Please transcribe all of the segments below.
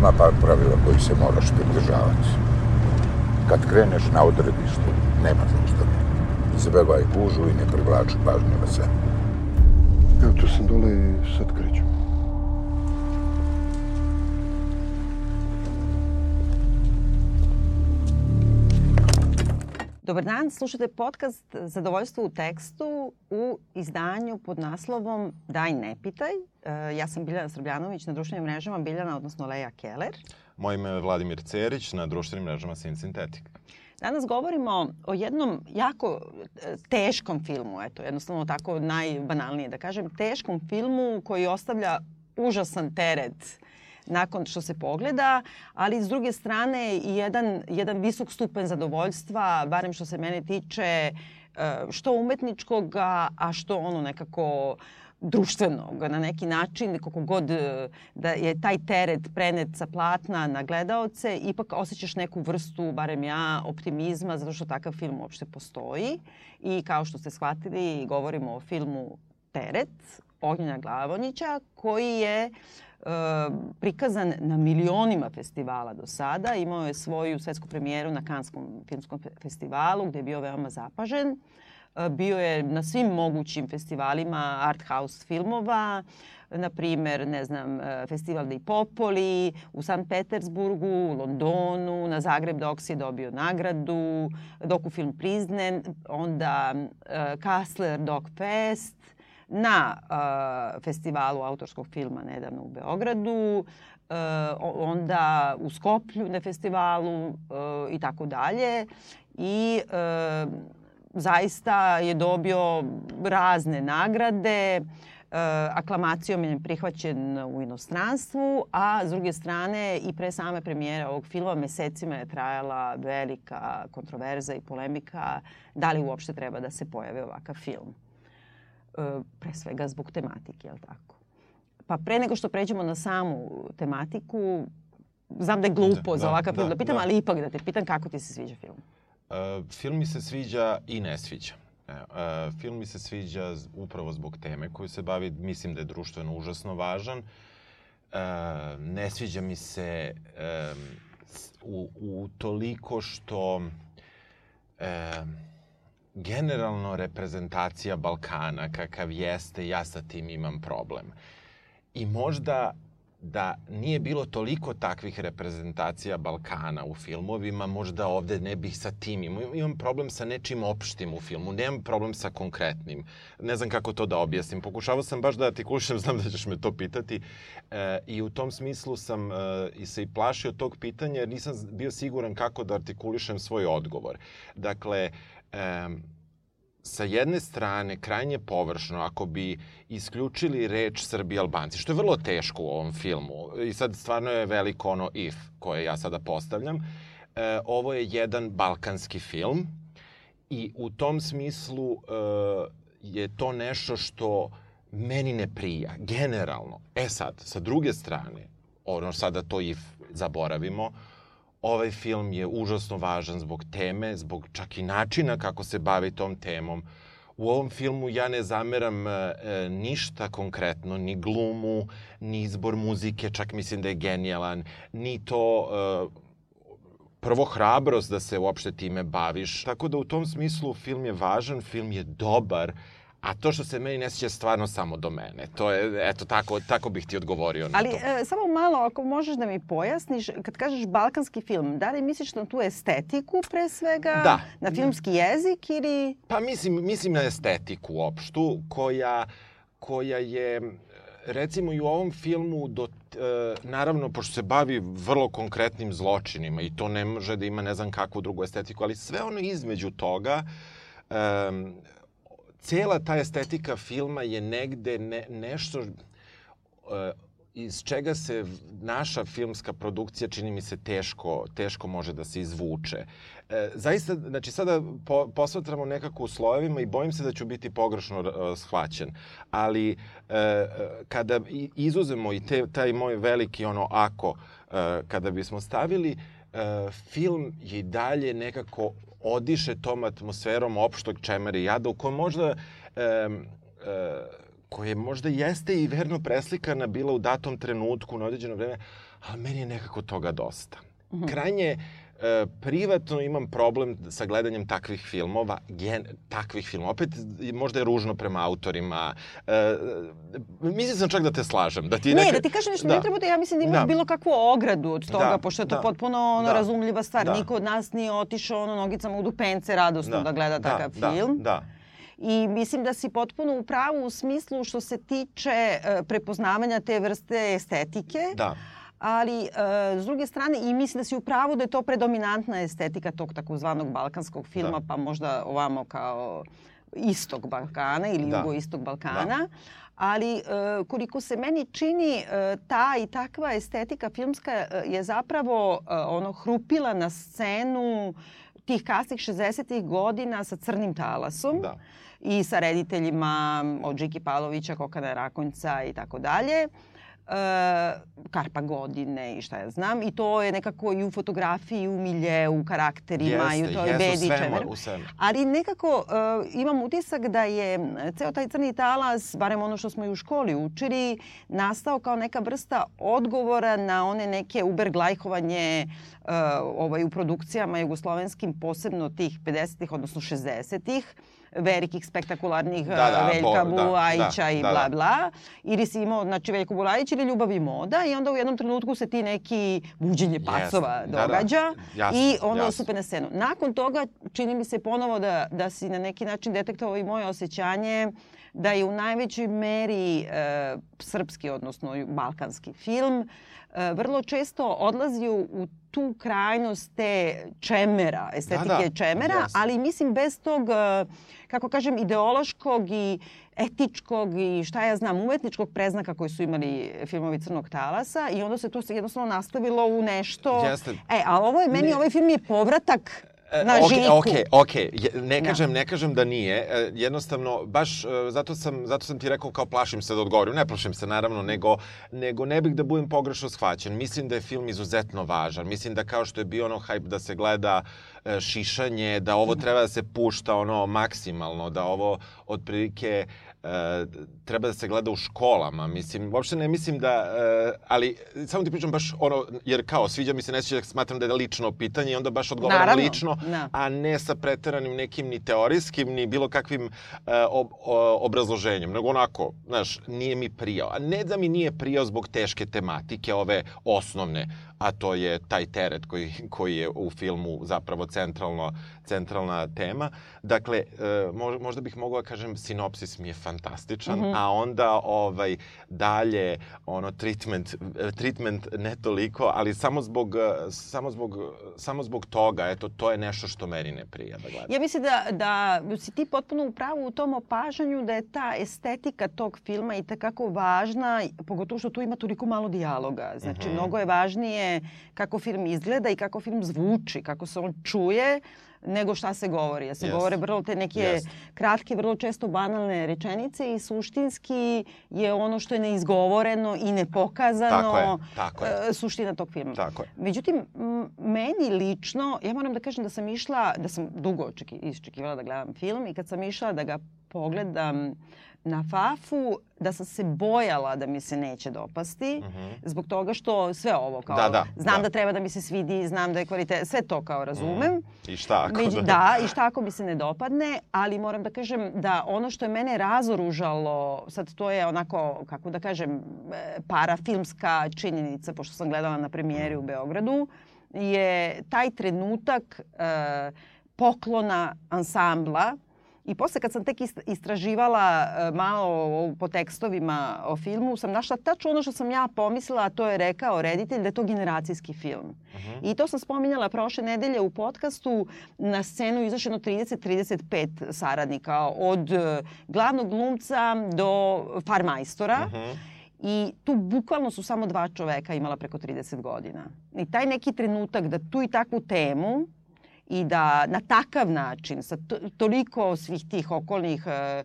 Ima par pravila koji se moraš pridržavati. Kad kreneš na odredištu, nema zaustavljanja. Izbevaj gužu i ne privlači pažnju na sebe. Evo tu sam dole i sad Dobar dan, slušate podcast Zadovoljstvo u tekstu u izdanju pod naslovom Daj ne pitaj. E, ja sam Biljana Srbljanović na društvenim mrežama Biljana, odnosno Leja Keller. Moje ime je Vladimir Cerić na društvenim mrežama Sin Synthetic. Danas govorimo o jednom jako e, teškom filmu, eto, jednostavno tako najbanalnije da kažem, teškom filmu koji ostavlja užasan teret nakon što se pogleda, ali s druge strane i jedan, jedan visok stupen zadovoljstva, barem što se mene tiče, e, što umetničkog, a što ono nekako društvenog na neki način, kako god e, da je taj teret prenet sa platna na gledaoce, ipak osjećaš neku vrstu, barem ja, optimizma, zato što takav film uopšte postoji. I kao što ste shvatili, govorimo o filmu Teret, Ognjena Glavonića, koji je uh, prikazan na milionima festivala do sada. Imao je svoju svetsku premijeru na Kanskom filmskom festivalu gde je bio veoma zapažen. E, bio je na svim mogućim festivalima art house filmova, na primer, ne znam, e, festival Dei Popoli, u San Petersburgu, u Londonu, na Zagreb Docs je dobio nagradu, dokufilm Priznen, onda uh, Kassler Dog Fest, na uh, festivalu autorskog filma nedavno u Beogradu, uh, onda u Skoplju na festivalu uh, i tako dalje. I uh, zaista je dobio razne nagrade, aklamacijom je prihvaćen u inostranstvu, a s druge strane i pre same premijere ovog filma mesecima je trajala velika kontroverza i polemika da li uopšte treba da se pojavi ovakav film. E, pre svega zbog tematike, je li tako? Pa pre nego što pređemo na samu tematiku, znam da je glupo da, za da, ovakav film da, da pitam, da. ali ipak da te pitam kako ti se sviđa film? Uh, film mi se sviđa i ne sviđa. Uh, film mi se sviđa upravo zbog teme koju se bavi, mislim da je društveno užasno važan. Uh, ne sviđa mi se um, u, u toliko što um, generalno reprezentacija Balkana kakav jeste, ja sa tim imam problem. I možda da nije bilo toliko takvih reprezentacija Balkana u filmovima, možda ovde ne bih sa tim imao. Imam problem sa nečim opštim u filmu, nemam problem sa konkretnim. Ne znam kako to da objasnim. Pokušavao sam baš da artikulišem, znam da ćeš me to pitati. E, I u tom smislu sam e, i se i plašio tog pitanja jer nisam bio siguran kako da artikulišem svoj odgovor. Dakle, um, sa jedne strane krajnje površno ako bi isključili reč Srbi Albanci, što je vrlo teško u ovom filmu i sad stvarno je veliko ono if koje ja sada postavljam. E, ovo je jedan balkanski film i u tom smislu e, je to nešto što meni ne prija, generalno. E sad, sa druge strane, ono sada to if zaboravimo, Ovaj film je užasno važan zbog teme, zbog čak i načina kako se bavi tom temom. U ovom filmu ja ne zameram e, e, ništa konkretno, ni glumu, ni izbor muzike, čak mislim da je genijalan, ni to e, prvo hrabrost da se uopšte time baviš. Tako da u tom smislu film je važan, film je dobar, A to što se meni ne sjeća stvarno samo do mene. To je, eto, tako, tako bih ti odgovorio na Ali, to. Ali, e, samo malo, ako možeš da mi pojasniš, kad kažeš balkanski film, da li misliš na tu estetiku pre svega? Da. Na filmski jezik ili... Pa mislim, mislim na estetiku opštu, koja, koja je recimo i u ovom filmu do, e, naravno pošto se bavi vrlo konkretnim zločinima i to ne može da ima ne znam kakvu drugu estetiku, ali sve ono između toga e, cela ta estetika filma je negde ne, nešto uh, iz čega se naša filmska produkcija čini mi se teško, teško može da se izvuče. E, zaista, znači sada po, posvatramo nekako u slojevima i bojim se da ću biti pogrešno uh, shvaćen. Ali e, kada izuzemo i te, taj moj veliki ono ako, e, kada bismo stavili, e, film je i dalje nekako odiše tom atmosferom opštog čemera i jada u kojoj možda e, e, koje možda jeste i verno preslikana bila u datom trenutku na određeno vreme, ali meni je nekako toga dosta. Mhm. Krajnje e, privatno imam problem sa gledanjem takvih filmova, gen, takvih filmova. Opet možda je ružno prema autorima. E, mislim sam čak da te slažem. Da ti Ne, neka- da ti kažem nešto, ne treba da ja mislim da imaš Da. bilo kakvu ogradu od toga, Da, pošto je to da, potpuno ono, da, razumljiva stvar. da. Niko od nas nije otišao ono, nogicama u dupence radosno da, gleda takav da, film. Da, I mislim da si potpuno u pravu u smislu što se tiče e, prepoznavanja te vrste estetike. da. Ali, e, s druge strane, i mislim da si u pravu da je to predominantna estetika tog takozvanog balkanskog filma, Da. pa možda ovamo kao istog Balkana ili Da. jugoistog Balkana. Ali e, koliko se meni čini, e, ta i takva estetika filmska e, je zapravo e, ono hrupila na scenu tih kasnih 60-ih godina sa crnim talasom Da. i sa rediteljima od Žiki Pavlovića, Kokana Rakonjca i tako dalje. E, Karpa godine i šta ja znam. I to je nekako i u fotografiji, i u miljeu, u karakterima, i u toj jeste, bedi u svemu. Ali nekako e, imam utisak da je ceo taj crni talas, barem ono što smo i u školi učili, nastao kao neka vrsta odgovora na one neke uberglajhovanje e, ovaj, u produkcijama jugoslovenskim, posebno tih 50-ih, odnosno 60-ih, velikih, spektakularnih Da, da, bo- Veljka da, Bulajića da, i da, bla da. bla. Ili si imao, znači, Veljko Bulajić ili Ljubav i moda i onda u jednom trenutku se ti neki buđenje pacova Jeste, da, događa Jasno, i ono jasno. stupe na scenu. Nakon toga čini mi se ponovo da, da si na neki način detektovao i moje osjećanje da je u najvećoj meri e, srpski, odnosno balkanski film vrlo često odlazio u tu krajnost te čemera, estetike Da, da, čemera, jeste. ali mislim bez tog, e, kako kažem, ideološkog i etičkog i šta ja znam, umetničkog preznaka koji su imali filmovi Crnog talasa i onda se to jednostavno nastavilo u nešto... Jeste. E, a ovo je meni, Ne. ovaj film je povratak na E, ok, Žiku. Ok, ok, ne Da. kažem, ne kažem da nije. E, Jednostavno, baš e, zato sam, zato sam ti rekao kao plašim se da odgovorim. Ne plašim se naravno, nego, nego ne bih da budem pogrešno shvaćen. Mislim da je film izuzetno važan. Mislim da kao što je bio ono hype da se gleda e, šišanje, da ovo treba da se pušta ono maksimalno, da ovo otprilike treba da se gleda u školama. Mislim, uopšte ne mislim da, e, ali samo ti pričam baš ono, jer kao sviđa mi se, ne sviđa, smatram da je lično pitanje i onda baš odgovaram Naravno, lično, da. a ne sa preteranim nekim ni teorijskim, ni bilo kakvim e, ob, obrazloženjem, nego onako, znaš, nije mi prijao. A ne da mi nije prijao zbog teške tematike, ove osnovne, a to je taj teret koji, koji je u filmu zapravo centralno, centralna tema. Dakle, e, mož- možda bih mogao da kažem, sinopsis mi je fantastičan, Mhm. A onda ovaj dalje ono treatment treatment ne toliko, ali samo zbog samo zbog samo zbog toga, eto to je nešto što meni ne prija da gledam. Ja mislim da, da si ti potpuno u pravu u tom opažanju da je ta estetika tog filma i takako važna, pogotovo što tu ima toliko malo dijaloga. Znači, Mhm. mnogo je važnije kako film izgleda i kako film zvuči, kako se on čuje, nego šta se govori. Ja se Jest. govore vrlo te neke Jest. kratke, vrlo često banalne rečenice i suštinski je ono što je neizgovoreno i nepokazano Tako je, tako je. e, suština tog filma. Tako je. Međutim, meni lično, ja moram da kažem da sam išla, da sam dugo iščekivala da gledam film i kad sam išla da ga pogledam na Fafu, da sam se bojala da mi se neće dopasti, zbog toga što sve ovo kao, Mhm. Da, da, znam da. da. treba da mi se svidi, znam da je kvalitet, sve to kao razumem. I šta ako Među, da? da, i šta ako mi se ne dopadne, ali moram da kažem da ono što je mene razoružalo, sad to je onako, kako da kažem, e, parafilmska činjenica, pošto sam gledala na premijeri u Beogradu, je taj trenutak e, poklona ansambla I posle kad sam tek ist- istraživala e, malo po tekstovima o filmu, sam našla tačno ono što sam ja pomislila, a to je rekao reditelj, da je to generacijski film. I to sam spominjala prošle nedelje u podcastu. Na scenu izašeno 30-35 saradnika od e, glavnog glumca do farmajstora. Mhm. I tu bukvalno su samo dva čoveka imala preko 30 godina. I taj neki trenutak da tu i takvu temu i da na takav način, sa to, toliko svih tih okolnih e, e,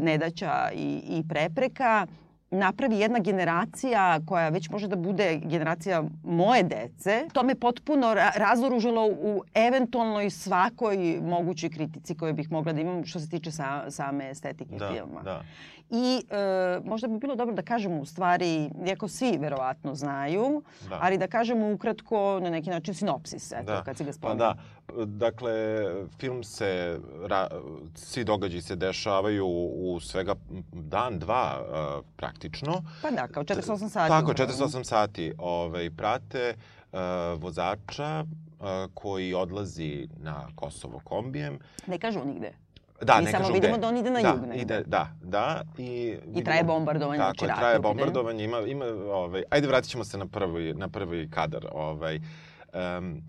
nedaća i, i prepreka, napravi jedna generacija koja već može da bude generacija moje dece, to me potpuno ra razoružilo u eventualnoj svakoj mogućoj kritici koju bih mogla da imam što se tiče sa, same estetike Da, filma. da. I e, možda bi bilo dobro da kažemo u stvari, iako svi verovatno znaju, Da. ali da kažemo ukratko na neki način sinopsis, eto, Da. kad si ga Pa spomenuo. da, dakle, film se, ra, svi događaji se dešavaju u svega dan, dva uh, praktično. Pa da, kao 48 sati. Tako, upravo. 48 sati ovaj, prate uh, vozača uh, koji odlazi na Kosovo kombijem. Ne kažu nigde. Da, Mi ne samo kažu vidimo gde. da on ide na da, jug negde. Ide, da, da. I, I traje bombardovanje, Tako znači traje bombardovanje. Ima, ima, ovaj, ajde vratit ćemo se na prvi, na prvi kadar. Ovaj, um,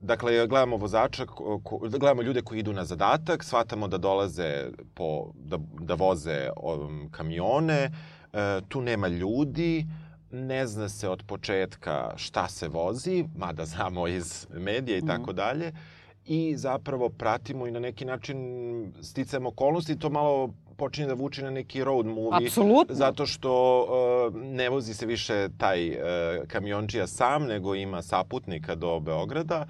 Dakle, gledamo vozača, ko, ko, gledamo ljude koji idu na zadatak, shvatamo da dolaze po, da, da voze um, kamione, e, tu nema ljudi, ne zna se od početka šta se vozi, mada znamo iz medija i Mhm. tako dalje, i zapravo pratimo i na neki način sticajem okolnosti, to malo počinje da vuči na neki road movie. Apsolutno. Zato što uh, ne vozi se više taj uh, kamiončija sam, nego ima saputnika do Beograda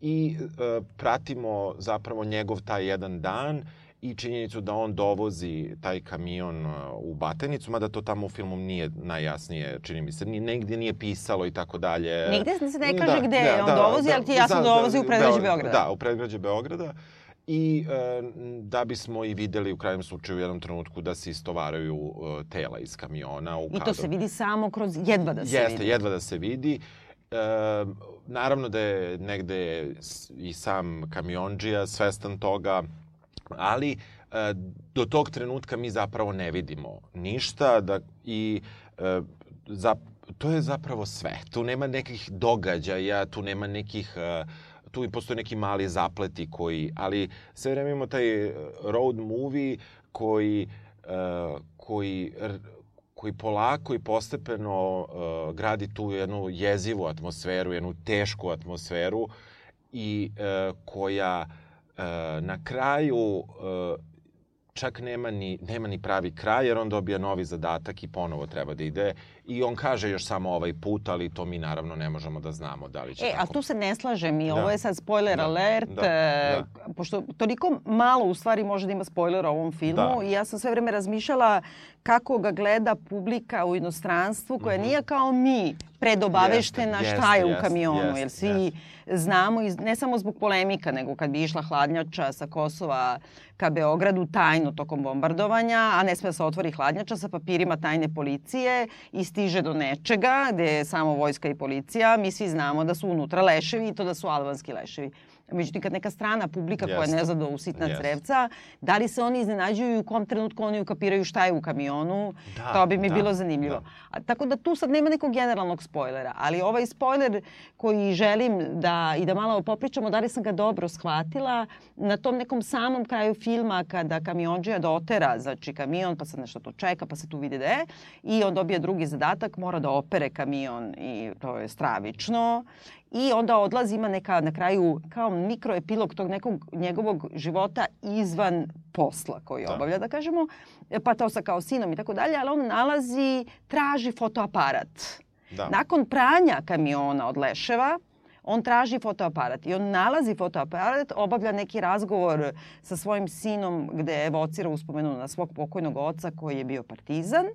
i uh, pratimo zapravo njegov taj jedan dan i činjenicu da on dovozi taj kamion uh, u Batenicu, mada to tamo u filmu nije najjasnije, čini mi se, ni, negdje nije pisalo i tako dalje. Nigde se ne kaže gde je on dovozi, ali ti jasno dovozi u predgrađe Beograda. Da, u predgrađe Beograda. I e, da bismo i videli u krajnjem slučaju u jednom trenutku da se istovaraju e, tela iz kamiona u I to se vidi samo kroz jedva da se Jeste, vidi. jedva da se vidi. E, naravno da je negde i sam kamionđija svestan toga, ali e, do tog trenutka mi zapravo ne vidimo ništa da, i e, za, to je zapravo sve. Tu nema nekih događaja, tu nema nekih... E, tu i postoje neki mali zapleti koji, ali sve vreme imamo taj road movie koji, koji koji polako i postepeno gradi tu jednu jezivu atmosferu, jednu tešku atmosferu i koja na kraju uh, čak nema ni, nema ni pravi kraj, jer on dobija novi zadatak i ponovo treba da ide. I on kaže još samo ovaj put, ali to mi naravno ne možemo da znamo da li će E, tako. a tu se ne slažem i Da. ovo je sad spoiler Da, alert, da, e, pošto toliko malo u stvari može da ima spoilera u ovom filmu Da. i ja sam sve vreme razmišljala kako ga gleda publika u inostranstvu koja nije kao mi predobaveštena Jeste, šta je jeste, u kamionu, jeste, jer svi jeste. znamo, ne samo zbog polemika, nego kad bi išla hladnjača sa Kosova ka Beogradu tajno tokom bombardovanja, a ne sme da se otvori hladnjača sa papirima tajne policije i stiže do nečega gde je samo vojska i policija, mi svi znamo da su unutra leševi i to da su albanski leševi. Međutim, kad neka strana publika koja Jeste. ne zna do u sitna Jeste. crevca, da li se oni iznenađuju i u kom trenutku oni ukapiraju šta je u kamionu, Da, to bi mi da, bilo zanimljivo. da. A, tako da tu sad nema nekog generalnog spoilera, ali ovaj spoiler koji želim da i da malo popričamo, da li sam ga dobro shvatila, na tom nekom samom kraju filma kada kamionđija dotera, znači kamion, pa sad nešto to čeka, pa se tu vidi da je, i on dobije drugi zadatak, mora da opere kamion i to je stravično. I onda odlazi, ima neka na kraju kao mikroepilog tog nekog njegovog života izvan posla koji Da. obavlja, da kažemo, pa to sa kao sinom i tako dalje, ali on nalazi, traži fotoaparat. Da. Nakon pranja kamiona od leševa, on traži fotoaparat i on nalazi fotoaparat, obavlja neki razgovor sa svojim sinom gde evocira uspomenu na svog pokojnog oca koji je bio partizan.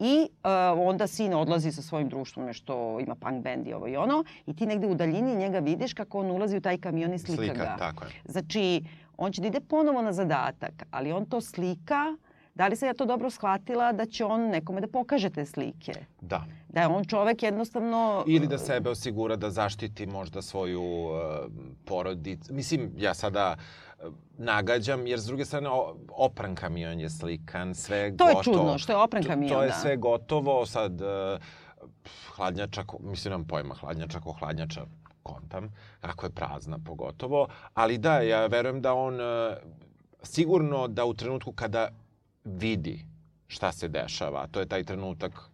I uh, onda sin odlazi sa svojim društvom, nešto ima punk band i ovo i ono. I ti negde u daljini njega vidiš kako on ulazi u taj kamion i slika, Slika, ga. tako je. Znači, on će da ide ponovo na zadatak, ali on to slika. Da li sam ja to dobro shvatila da će on nekome da pokaže te slike? Da. Da je on čovek jednostavno... Ili da sebe osigura da zaštiti možda svoju uh, porodicu. Mislim, ja sada uh, nagađam, jer s druge strane opran kamion je slikan, sve To je gotovo. čudno, što je opran To- kamion, To je da. sve gotovo, sad uh, hladnjača, mislim, nemam pojma, hladnjača ko hladnjača, kontam, kako je prazna pogotovo, ali da, ja verujem da on uh, sigurno da u trenutku kada vidi šta se dešava, to je taj trenutak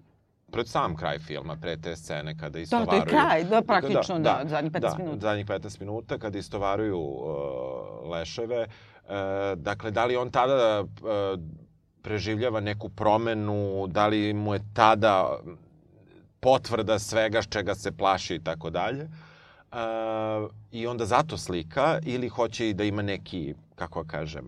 pred sam kraj filma, pre te scene kada Da, istovaruju... to je kraj, da, praktično, da, zadnjih 15 da, minuta. zadnjih 15 minuta kada istovaruju uh, leševe. Uh, dakle, da li on tada uh, preživljava neku promenu, da li mu je tada potvrda svega s čega se plaši i tako dalje. A, I onda zato slika ili hoće i da ima neki, kako da kažem,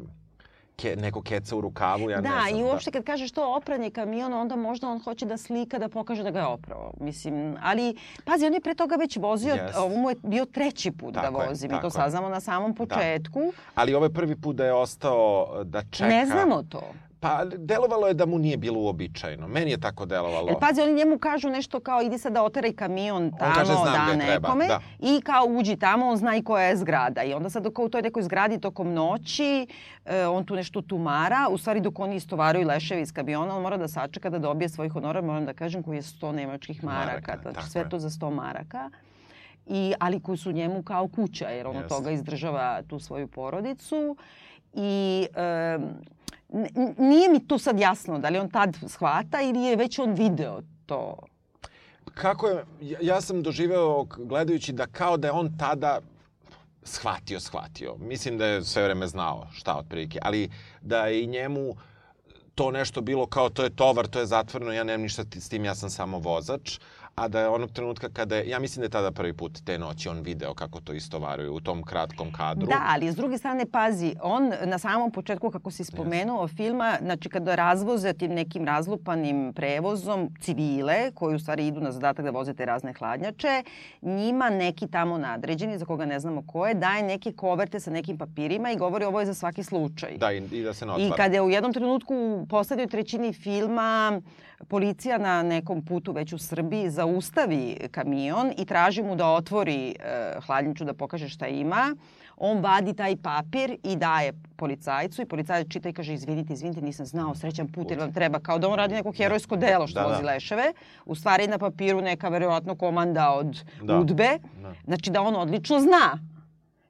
ke, neko keca u rukavu, ja da, ne znam. i uopšte kad kažeš to opranje kamiona, onda možda on hoće da slika, da pokaže da ga je oprao. Mislim, ali, pazi, on je pre toga već vozio, Jest. ovo mu je bio treći put Tako da je, vozi. Mi to je. saznamo na samom početku. Ali ovaj prvi put da je ostao da čeka... Ne znamo to. Pa delovalo je da mu nije bilo uobičajeno. Meni je tako delovalo. Jer pazi, oni njemu kažu nešto kao idi sad da oteraj kamion tamo, kaže, znam da gde treba, nekome da. i kao uđi tamo, on zna i koja je zgrada. I onda sad kao u toj nekoj zgradi tokom noći, e, on tu nešto tumara, u stvari dok oni istovaraju leševi iz kamiona, on mora da sačeka da dobije svoj honorar, moram da kažem, koji je 100 nemačkih maraka. Maraka, znači sve je. to za 100 maraka. I, ali koji su njemu kao kuća, jer on od Jeste. toga izdržava tu svoju porodicu. I e, nije mi tu sad jasno da li on tad shvata ili je već on video to. Kako je, ja, sam doživeo gledajući da kao da je on tada shvatio, shvatio. Mislim da je sve vreme znao šta otprilike, ali da je i njemu to nešto bilo kao to je tovar, to je zatvoreno, ja nemam ništa s tim, ja sam samo vozač. A da je onog trenutka kada je, ja mislim da je tada prvi put te noći on video kako to istovaruju u tom kratkom kadru. Da, ali s druge strane, pazi, on na samom početku, kako si spomenuo filma, znači kada razvoze tim nekim razlupanim prevozom civile, koji u stvari idu na zadatak da voze te razne hladnjače, njima neki tamo nadređeni, za koga ne znamo ko je, daje neke koverte sa nekim papirima i govori ovo je za svaki slučaj. Da, i, i da se ne I otvara. kada je u jednom trenutku u poslednjoj trećini filma policija na nekom putu već u Srbiji zaustavi kamion i traži mu da otvori e, hladnjaču da pokaže šta ima, on vadi taj papir i daje policajcu i policajac čita i kaže izvinite, izvinite, nisam znao, srećan put jer vam treba, kao da on radi neko herojsko delo što Da, da. vozi leševe. U stvari na papiru neka verovatno komanda od Da. udbe, Da. znači da on odlično zna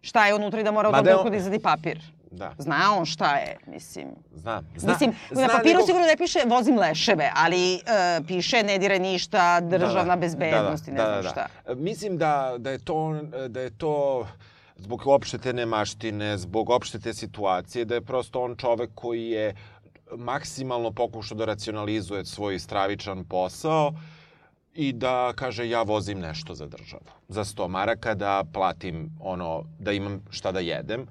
šta je unutra i da mora da da on- izvadi papir. Da, Zna on šta je, mislim. zna. zna Mislim, zna na papiru nego- sigurno ne piše vozim leševe, ali e, piše ne diraj ništa, državna da, bezbednost i ne znam šta. E, Mislim da, da, je to, da je to zbog opšte te nemaštine, zbog opšte te situacije, da je prosto on čovek koji je maksimalno pokušao da racionalizuje svoj stravičan posao i da kaže ja vozim nešto za državu. Za 100 maraka da platim ono, da imam šta da jedem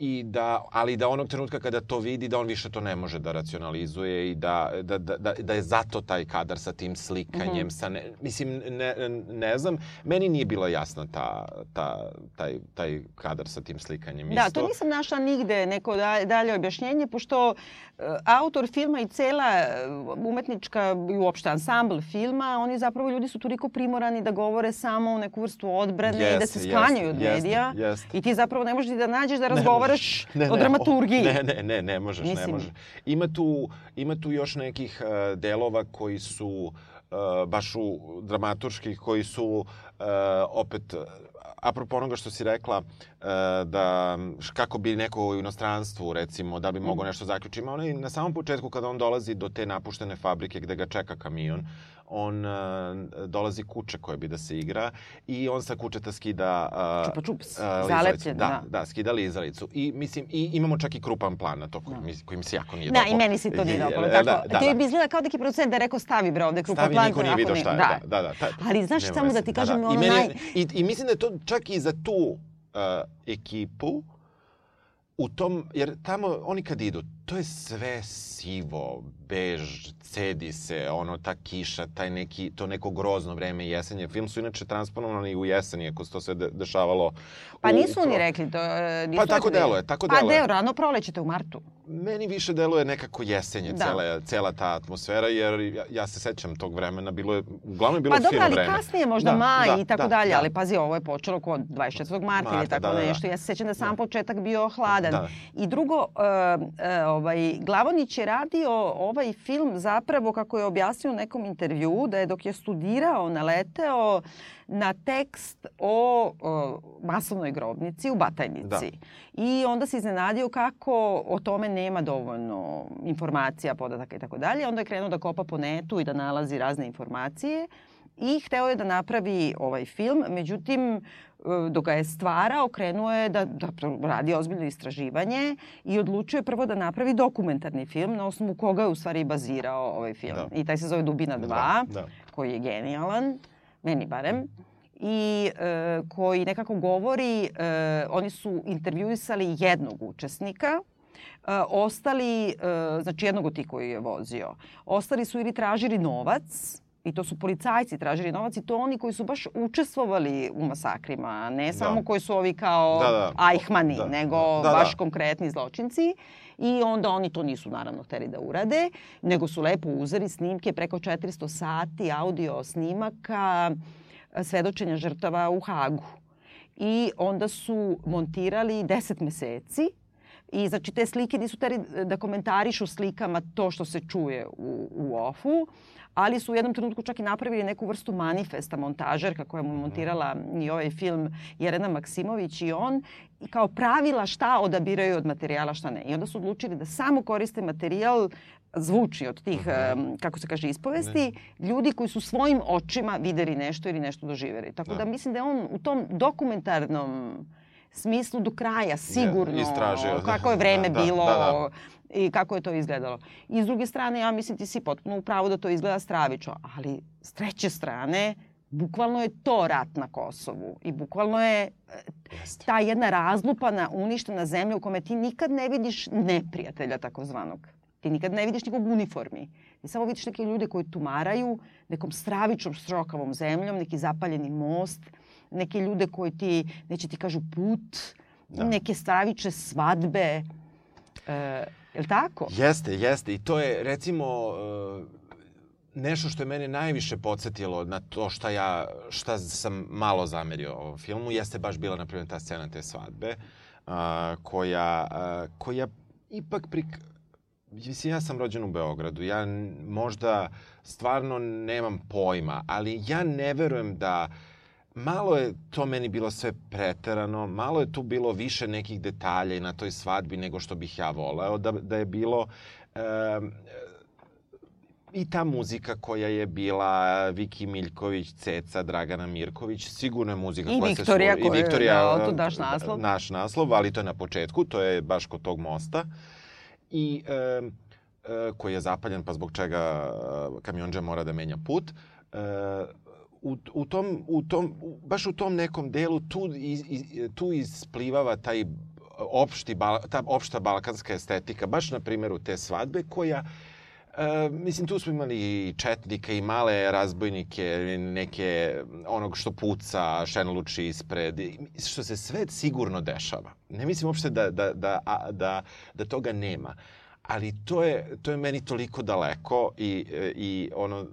i da, ali da onog trenutka kada to vidi da on više to ne može da racionalizuje i da, da, da, da, da je zato taj kadar sa tim slikanjem, Mhm. sa ne, mislim, ne, ne znam, meni nije bila jasna ta, ta, taj, taj kadar sa tim slikanjem. Da, Isto. to nisam našla nigde neko da- dalje objašnjenje, pošto e, autor filma i cela e, umetnička i uopšte ansambl filma, oni zapravo ljudi su toliko primorani da govore samo u neku vrstu odbrane i da se sklanjaju od jeste, medija. jeste. I ti zapravo ne možeš da nađeš da razgovaraš možeš. Ne, o ne, dramaturgiji. Ne, ne, ne, ne možeš, Mislim. ne možeš. Ima tu, ima tu još nekih uh, delova koji su uh, baš u dramaturških, koji su uh, opet apropo onoga što si rekla, da š- kako bi neko u inostranstvu, recimo, da bi mogao nešto zaključiti. Ima onaj, na samom početku kada on dolazi do te napuštene fabrike gde ga čeka kamion, on uh, dolazi kuće koje bi da se igra i on sa kućeta skida uh, Čupa čups, uh, zalepljen, da. da, da, skida lizalicu. I mislim i imamo čak i krupan plan na to koji, mi, koji mi se jako nije Da, dopao. i meni se to nije dopalo. Da, Tako, da, da, to da. bi izgleda kao neki producent da rekao stavi bre ovde krupan Stavi, plan. niko nije ne- šta je. Da, da, da. Ta- Ali znaš, samo da ti kažem, I ono meni je- naj- I, I mislim da je to čak i za tu ekipu u tom, jer tamo oni kad idu, to je sve sivo, bež, cedi se, ono, ta kiša, taj neki, to neko grozno vreme jesenje. Film su inače transponovani u jesen, iako se to sve de, dešavalo. Pa nisu u oni rekli to. e, Nisu Pa tako da je- deluje, tako Pa deluje. deo, rano prolećete u martu. Meni više deluje nekako jesenje, Da. cela, cela ta atmosfera, jer ja, ja se sećam tog vremena, bilo je, uglavnom je bilo Pa dobro, fino ali vreme. kasnije možda Da, maj da, i tako da, dalje, da. ali pazi, ovo je počelo kod 24. marta ili tako da, da, da. nešto. Ja se sećam da sam početak bio hladan. Da. I drugo, e, e, ovaj, Glavonić je radio ovaj film zapravo, kako je objasnio u nekom intervju, da je dok je studirao, naleteo na tekst o, o masovnoj grobnici u Batajnici. I onda se iznenadio kako o tome nema dovoljno informacija, podataka i tako dalje. Onda je krenuo da kopa po netu i da nalazi razne informacije i hteo je da napravi ovaj film, međutim e, dok ga je stvarao, krenuo je da, da radi ozbiljno istraživanje i odlučio je prvo da napravi dokumentarni film na osnovu koga je u stvari bazirao ovaj film. Da. I taj se zove Dubina 2, Da, da. koji je genijalan, meni barem i e, koji nekako govori, e, oni su intervjuisali jednog učesnika, ostali, e, znači jednog od tih koji je vozio, ostali su ili tražili novac, i to su policajci tražili novac i to oni koji su baš učestvovali u masakrima, ne samo koji su ovi kao Da, da. ajhmani, Da. nego Da, da. baš konkretni zločinci. I onda oni to nisu naravno hteli da urade, nego su lepo uzeli snimke preko 400 sati audio snimaka e, svedočenja žrtava u Hagu. I onda su montirali 10 meseci I znači te slike nisu teri da komentarišu slikama to što se čuje u, u ofu, ali su u jednom trenutku čak i napravili neku vrstu manifesta montažerka koja mu montirala i ovaj film Jelena Maksimović i on i kao pravila šta odabiraju od materijala šta ne. I onda su odlučili da samo koriste materijal zvuči od tih, em, kako se kaže, ispovesti, ljudi koji su svojim očima videli nešto ili nešto doživjeli. Tako da, Da. mislim da je on u tom dokumentarnom smislu do kraja sigurno da. kako je vreme Da, bilo da, da. i kako je to izgledalo. I s druge strane, ja mislim ti si potpuno u pravu da to izgleda stravično, ali s treće strane, bukvalno je to rat na Kosovu i bukvalno je ta jedna razlupana, uništena zemlja u kome ti nikad ne vidiš neprijatelja takozvanog. Ti nikad ne vidiš nikog uniformi. Ti samo vidiš neke ljude koji tumaraju nekom stravičnom štrokavom zemljom, neki zapaljeni most, neke ljude koji ti, neće ti kažu put, Da. neke stravične svadbe. E, je li tako? Jeste, jeste. I to je, recimo, e, nešto što je mene najviše podsjetilo na to šta ja, šta sam malo zamerio ovom filmu, jeste baš bila, na primjer, ta scena te svadbe, a, koja, a, koja ipak prik... Mislim, ja sam rođen u Beogradu. Ja možda stvarno nemam pojma, ali ja ne verujem da malo je to meni bilo sve preterano, malo je tu bilo više nekih detalja i na toj svadbi nego što bih ja voleo, da, da je bilo um, i ta muzika koja je bila Viki Miljković, Ceca, Dragana Mirković, sigurno je muzika I koja Viktorija se... koja je, I Viktorija, da, tu daš naslov. Naš naslov, ali to je na početku, to je baš kod tog mosta. I e, e, koji je zapaljen, pa zbog čega e, kamionđa mora da menja put. E, u, u tom, u tom, u, baš u tom nekom delu tu, iz, iz, tu isplivava taj opšti, ta opšta balkanska estetika, baš na primjeru te svadbe koja E, mislim, tu smo imali i četnika i male razbojnike, neke onog što puca, šenluči ispred, što se sve sigurno dešava. Ne mislim uopšte da, da, da, a, da, da toga nema. Ali to je, to je meni toliko daleko i, e, i ono, e,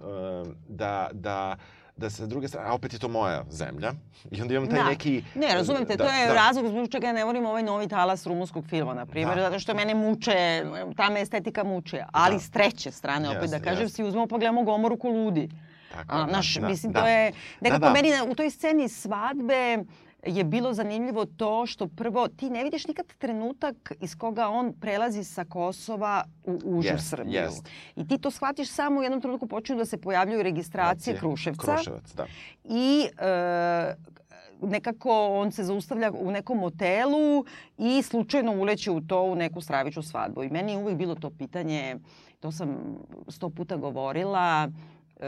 da, da, da sa druge strane, a opet je to moja zemlja, i onda imam taj Da. neki... Ne, razumem te, da, to je da. razlog zbog čega ja ne volim ovaj novi talas rumunskog filma, na primjer, Da. zato što mene muče, ta me estetika muče. Ali Da. s treće strane, opet da Jeste, kažem, jeste. si uzmemo pa gledamo Gomoru ko ludi. Tako, A, da, naš, da, mislim, da. to je, nekako da. meni na- u toj sceni svadbe je bilo zanimljivo to što prvo ti ne vidiš nikad trenutak iz koga on prelazi sa Kosova u užu Jest, Srbiju. jest. I ti to shvatiš samo u jednom trenutku počinju da se pojavljuju registracije Gracije. Kruševca Kruševac, da. i e, nekako on se zaustavlja u nekom motelu i slučajno uleće u to u neku stravičnu svadbu. I meni je uvek bilo to pitanje, to sam sto puta govorila, e,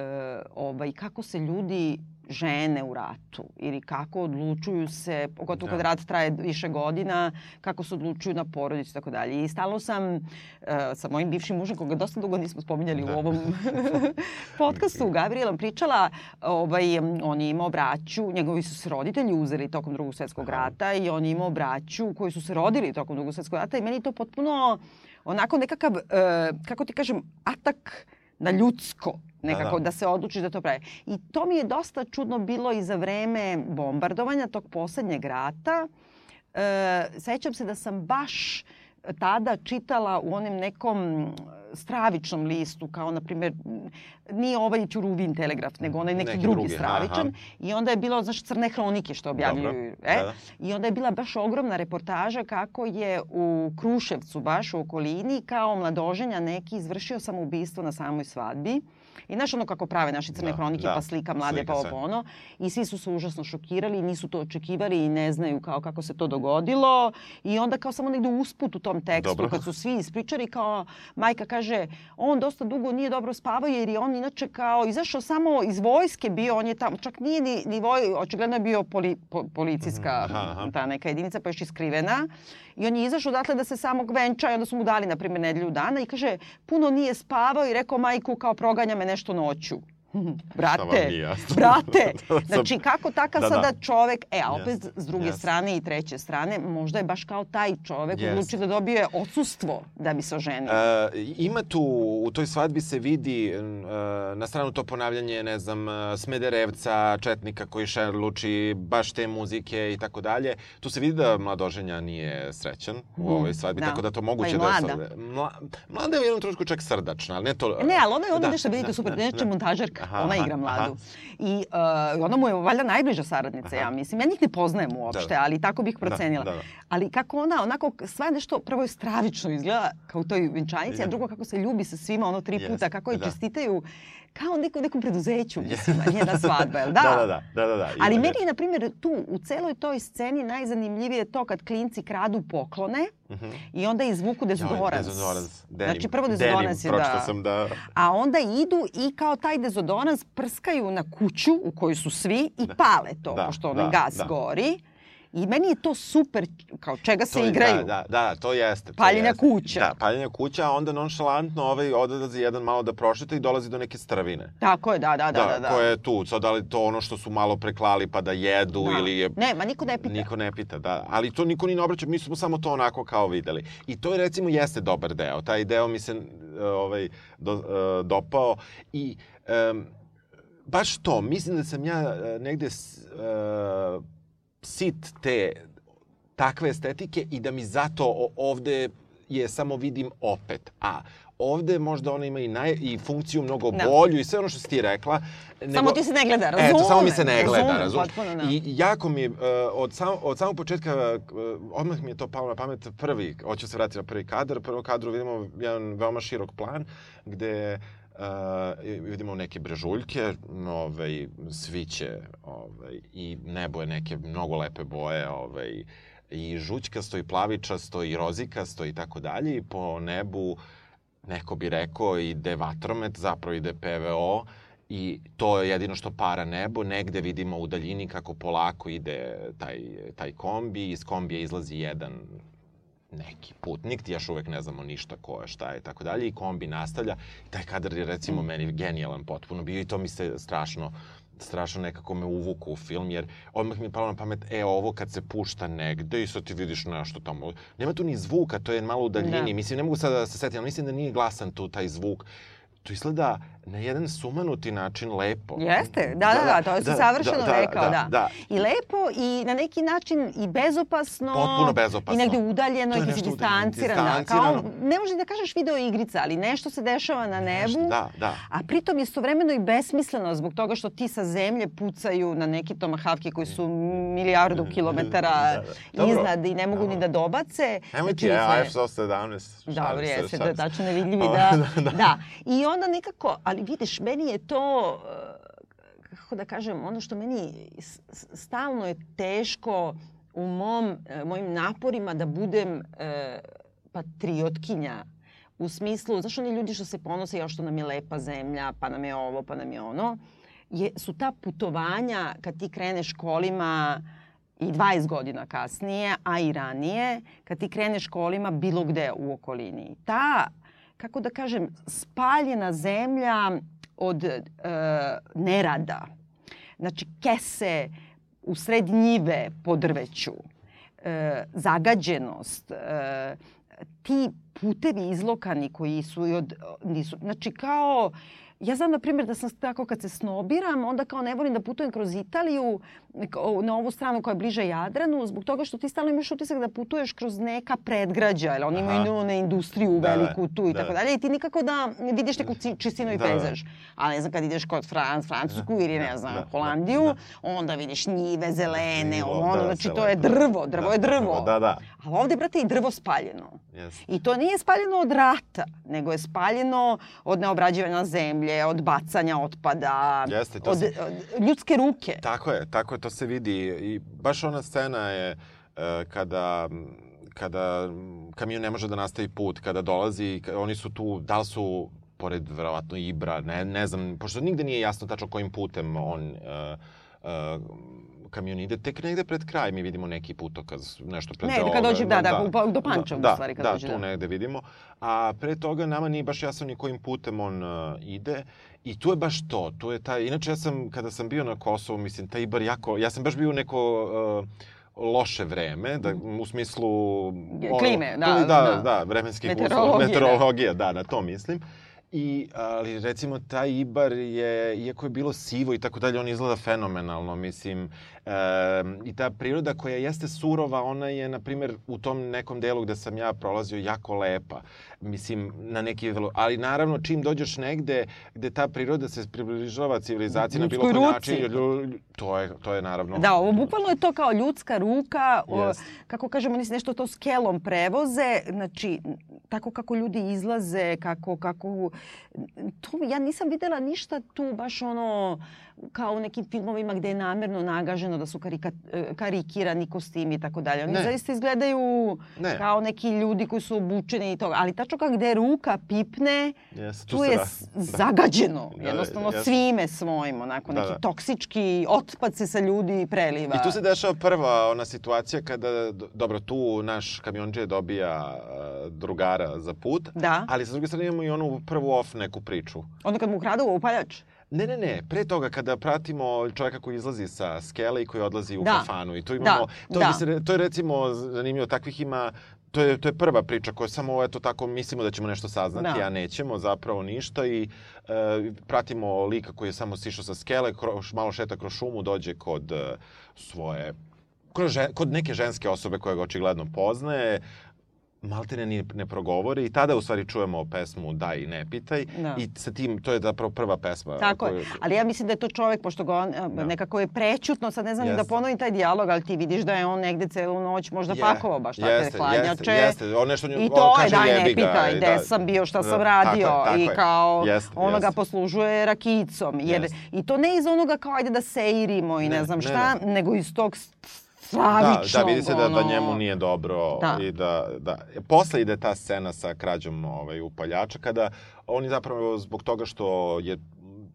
ovaj, kako se ljudi žene u ratu ili kako odlučuju se, pogotovo Da. kad rat traje više godina, kako se odlučuju na porodicu i tako dalje. I stalno sam e, sa mojim bivšim mužem, koga dosta dugo nismo spominjali Da. u ovom podcastu, Gabrielom pričala, ovaj, on je imao braću, njegovi su se roditelji uzeli tokom drugog svetskog Aha. rata i on je imao braću koji su se rodili tokom drugog svetskog rata i meni to potpuno onako nekakav, e, kako ti kažem, atak na ljudsko nekako da, da. se odlučiš da to pravi. I to mi je dosta čudno bilo i za vreme bombardovanja tog poslednjeg rata. E, sećam se da sam baš tada čitala u onem nekom stravičnom listu, kao na primjer, nije ovaj Ćuruvin telegraf, nego onaj neki, Neki drugi, drugi, stravičan. aha. I onda je bilo, znaš, crne hronike što objavljuju. E? Da, da. I onda je bila baš ogromna reportaža kako je u Kruševcu, baš u okolini, kao mladoženja neki izvršio samoubistvo na samoj svadbi I znaš ono kako prave naše crne Da, hronike, da. pa slika mlade, Slika pa ovo ono. I svi su se užasno šokirali, nisu to očekivali i ne znaju kao kako se to dogodilo. I onda kao samo negde usput u tom tekstu, Dobro. kad su svi ispričali, kao majka kaže, on dosta dugo nije dobro spavao jer je on inače kao izašao samo iz vojske bio, on je tamo, čak nije ni, ni voj, očigledno je bio poli, po, policijska Mhm, aha, aha. ta neka jedinica, pa još i skrivena. I on je izašao odatle da se samog venča i onda su mu dali, na primjer, nedelju dana i kaže, puno nije spavao i rekao majku kao proganja me nešto noću. Nije Brate, jasno? brate. Sam- Znači, kako takav Da, da. sada čovek, e, a opet Jeste, s druge jeste. strane i treće strane, možda je baš kao taj čovek Jeste. odlučio da dobije odsustvo da bi se oženio. E, ima tu, u toj svadbi se vidi e, na stranu to ponavljanje, ne znam, e, Smederevca, Četnika koji šerluči, baš te muzike i tako dalje. Tu se vidi da mladoženja nije srećan u Mm, ovoj svadbi, da. tako da to Pa moguće i da je... mlada. Mla, mlada je u jednom trenutku čak srdačna, ali ne to... Ne, ali ona je ovdje Da, nešto, vidite, da, super, da, neče da. montažerka, Aha, ona aha, igra mladu. aha. I uh, ona mu je valjda najbliža saradnica, ja mislim. Ja njih ne poznajem uopšte, Da. ali tako bih procenila. Da, da, da. Ali kako ona, onako, sve nešto, prvo je stravično izgleda kao u toj venčanici, a Je. drugo kako se ljubi sa svima, ono tri puta, kako je da. čestitaju, kao u nekom, preduzeću, mislim, a nije da svadba, jel da? Da, da, da, da, da, da. Ali meni je, na primjer, tu u celoj toj sceni najzanimljivije to kad klinci kradu poklone Mhm. i onda izvuku dezodorans. Joj, dezodorans. Denim. Znači, prvo dezodorans je da... sam da... A onda idu i kao taj dezodorans prskaju na kuću u kojoj su svi i pale to, Da, pošto onaj da, gas da. gori. I meni je to super, kao čega se To igraju. Da, da, da, to jeste. To Paljenja jeste. kuća. Da, paljenja kuća, a onda nonšalantno ovaj odlazi jedan malo da prošeta i dolazi do neke stravine. Tako je, da, da, da. da, da. Ko je tu, sad da li to ono što su malo preklali pa da jedu Da. ili je... Ne, ma niko ne pita. Niko ne pita, da. Ali to niko ni ne obraća, mi smo samo to onako kao videli. I to je recimo jeste dobar deo. Taj deo mi se e, ovaj, do, e, dopao i em, baš to, mislim da sam ja e, negde e, sit te takve estetike i da mi zato ovde je samo vidim opet. A ovde možda ona ima i, naj, i funkciju mnogo Da. bolju i sve ono što si ti rekla. Samo ti se ne gleda, razumem. Eto, samo mi se ne gleda, razumem, potpuno, da. I jako mi je, uh, od, sam, od samog početka, uh, odmah mi je to palo na pamet prvi, hoću se vratiti na prvi kadar, u prvom kadru vidimo jedan veoma širok plan, gde uh, vidimo neke brežuljke, ovaj, sviće ovaj, i nebo je neke mnogo lepe boje, ovaj, i žućkasto i plavičasto i rozikasto i tako dalje i po nebu neko bi rekao ide vatromet, zapravo ide PVO i to je jedino što para nebo. Negde vidimo u daljini kako polako ide taj, taj kombi, iz kombija izlazi jedan neki putnik, još uvek ne znamo ništa ko je, šta je i tako dalje i kombi nastavlja. Taj kadar je recimo meni genijalan potpuno bio i to mi se strašno strašno nekako me uvuku u film, jer odmah mi je palo na pamet, e, ovo kad se pušta negde i sad ti vidiš nešto tamo. Nema tu ni zvuka, to je malo u daljini. Da. Mislim, ne mogu sada da se setim, ali mislim da nije glasan tu taj zvuk. To izgleda na jedan sumanuti način lepo. Jeste, da, da, da, to je savršeno rekao, da. da. I lepo i na neki način i bezopasno. Potpuno bezopasno. I negde udaljeno i distancirana. Kao, distancirano. ne možeš da kažeš video igrica, ali nešto se dešava na nebu. Da, da. A pritom je istovremeno i besmisleno zbog toga što ti sa zemlje pucaju na neki tomahavke koji su milijardu kilometara Da, da. Iznad i ne mogu ni da dobace. Nemoj ti, Znači, ja, sve- F-117. Dobro, jeste, da tačno nevidljivi, da, da, da. da. I onda nekako, ali vidiš, meni je to, eh, kako da kažem, ono što meni stalno je teško u mom, eh, mojim naporima da budem eh, patriotkinja. U smislu, znaš oni ljudi što se ponose, još što nam je lepa zemlja, pa nam je ovo, pa nam je ono, je, su ta putovanja kad ti kreneš kolima i 20 godina kasnije, a i ranije, kad ti kreneš kolima bilo gde u okolini. Ta, kako da kažem, spaljena zemlja od e, nerada, znači kese u sred njive po drveću, e, zagađenost, e, ti putevi izlokani koji su i od, nisu, znači kao, ja znam na primjer da sam tako kad se snobiram, onda kao ne volim da putujem kroz Italiju na ovu stranu koja je bliže Jadranu, zbog toga što ti stalno imaš utisak da putuješ kroz neka predgrađa, jer oni imaju one industriju Da, da, veliku tu i da. tako dalje i ti nikako da vidiš neku čistinu i Da, pejzaž. Ali ne znam kad ideš kod Fran, Francusku ili ne znam da, Holandiju, da. onda vidiš njive zelene, ono, znači to je drvo, drvo je drvo. Da, da. Ali ovde, brate, i drvo spaljeno. Jeste. I to nije spaljeno od rata, nego je spaljeno od neobrađivanja zemlje, od bacanja otpada, Jeste, to od, se- od ljudske ruke. Tako je, tako je, to se vidi. I baš ona scena je e, kada kada kamion ne može da nastavi put, kada dolazi, oni su tu, da li su pored verovatno Ibra, ne, ne znam, pošto nigde nije jasno tačno kojim putem on uh, uh, kamion ide, tek negde pred kraj mi vidimo neki putokaz, nešto pred Ne, kad dođe, da, da, u- do Pančeva, u da, stvari, kad da, dođe, tu da. negde vidimo. A pre toga nama nije baš jasno ni kojim putem on uh, ide. I tu je baš to, tu je taj, inače ja sam, kada sam bio na Kosovu, mislim, taj Ibar jako, ja sam baš bio u neko uh, loše vreme, da, u smislu... Klime, da, da, da. da, da, vremenskih uslova, Meteorologije, da. meteorologija, da, na to mislim. I, ali recimo taj Ibar je, iako je bilo sivo i tako dalje, on izgleda fenomenalno, mislim. E, I ta priroda koja jeste surova, ona je, na primjer, u tom nekom delu gde sam ja prolazio jako lepa. Mislim, na neki velo... Ali naravno, čim dođeš negde gde ta priroda se približava civilizaciji na bilo koji način, to je, to je naravno... Da, ovo bukvalno je to kao ljudska ruka, o, kako kažemo, oni se nešto to skelom prevoze, znači, tako kako ljudi izlaze, kako, kako, to, ja nisam videla ništa tu baš ono, kao u nekim filmovima gde je namerno nagaženo da su karika, karikirani kostimi i tako dalje. Oni Ne. zaista izgledaju Ne. kao neki ljudi koji su obučeni i toga. Ali tačno kao gde ruka pipne, Jeste, tu, je s- zagađeno. Da, Jednostavno jeste. svime svojim, onako Da, neki da. toksički otpad se sa ljudi preliva. I tu se dešava prva ona situacija kada, do- dobro, tu naš kamionđe dobija uh, drugara za put, Da. ali sa druge strane imamo i onu prvu off neku priču. Onda kad mu ukradu upaljač. Ne, ne, ne, pre toga kada pratimo čovjeka koji izlazi sa skele i koji odlazi u Da. kafanu i tu imamo, Da, to, da. se, to je recimo zanimljivo, takvih ima To je, to je prva priča koja samo eto tako mislimo da ćemo nešto saznati, Da. a nećemo zapravo ništa i e, pratimo lika koji je samo sišao sa skele, kroz, malo šeta kroz šumu, dođe kod e, svoje žen, kod neke ženske osobe koja ga očigledno poznaje, maltene ni ne progovori i tada u stvari čujemo pesmu Daj i ne pitaj Da. i sa tim, to je zapravo prva pesma. Tako koju- je. Ali ja mislim da je to čovek, pošto ga on da. nekako je prećutno, sad ne znam ni da ponovim taj dijalog, ali ti vidiš da je on negde celu noć možda Je, pakovao baš takve jeste, hladnjače. Jeste, jeste. On nešto nju, I on to je, kaže daj ne ga, pitaj, i gde da- sam bio, šta da, sam tako radio. je, tako I je. kao, Jeste, ono ga jeste. poslužuje rakicom. Jer. I to ne iz onoga kao ajde da seirimo i ne, Ne, znam ne, šta, ne. nego iz tog Da, stravičnog, da, vidi se da, da njemu nije dobro Da. i da, da. Posle ide ta scena sa krađom ovaj, upaljača, kada oni zapravo zbog toga što je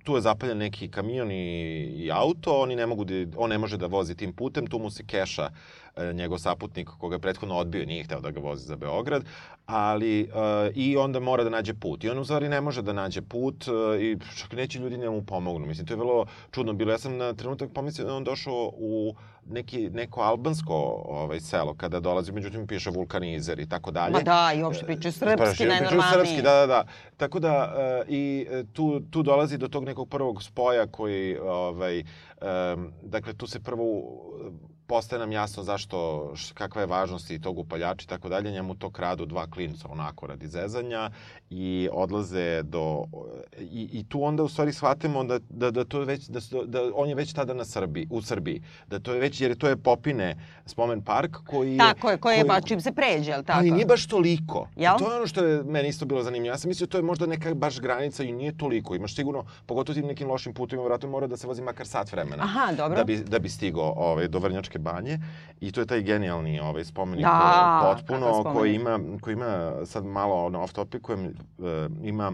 tu je zapaljen neki kamion i, i auto, oni ne mogu da, on ne može da vozi tim putem, tu mu se keša e, njegov saputnik koga je prethodno odbio, nije hteo da ga vozi za Beograd, ali e, i onda mora da nađe put. I on u stvari ne može da nađe put e, i čak neće ljudi da mu pomognu. Mislim, to je vrlo čudno bilo. Ja sam na trenutak pomislio da on došao u neki, neko albansko ovaj, selo kada dolazi, međutim piše vulkanizer i tako dalje. Ma da, i uopšte pričaju srpski Pričaju najnormalnije. srpski, da, da, da. Tako da e, i e, tu, tu dolazi do tog nekog prvog spoja koji, ovaj, e, dakle, tu se prvo postaje nam jasno zašto, kakva je važnost i tog upaljača i tako dalje. Njemu to kradu dva klinca onako radi zezanja i odlaze do... I, i tu onda u stvari shvatimo da, da, da to je već, da, da on je već tada na Srbiji, u Srbiji. Da to je već, jer to je Popine spomen park koji. Tako je, koji je baš čim se pređe, jel tako? Ali nije baš toliko. Jel? I to je ono što je meni isto bilo zanimljivo. Ja sam mislio to je možda neka baš granica i nije toliko. Imaš sigurno, pogotovo tim nekim lošim putovima, vjerojatno mora da se vozi makar sat vremena. Aha, dobro. Da bi, da bi stigao ovaj, do Vrnjačke banje. I to je taj genijalni ovaj, spomenik Da, eh, potpuno koji ima, koji ima sad malo ono, off topikujem, uh, ima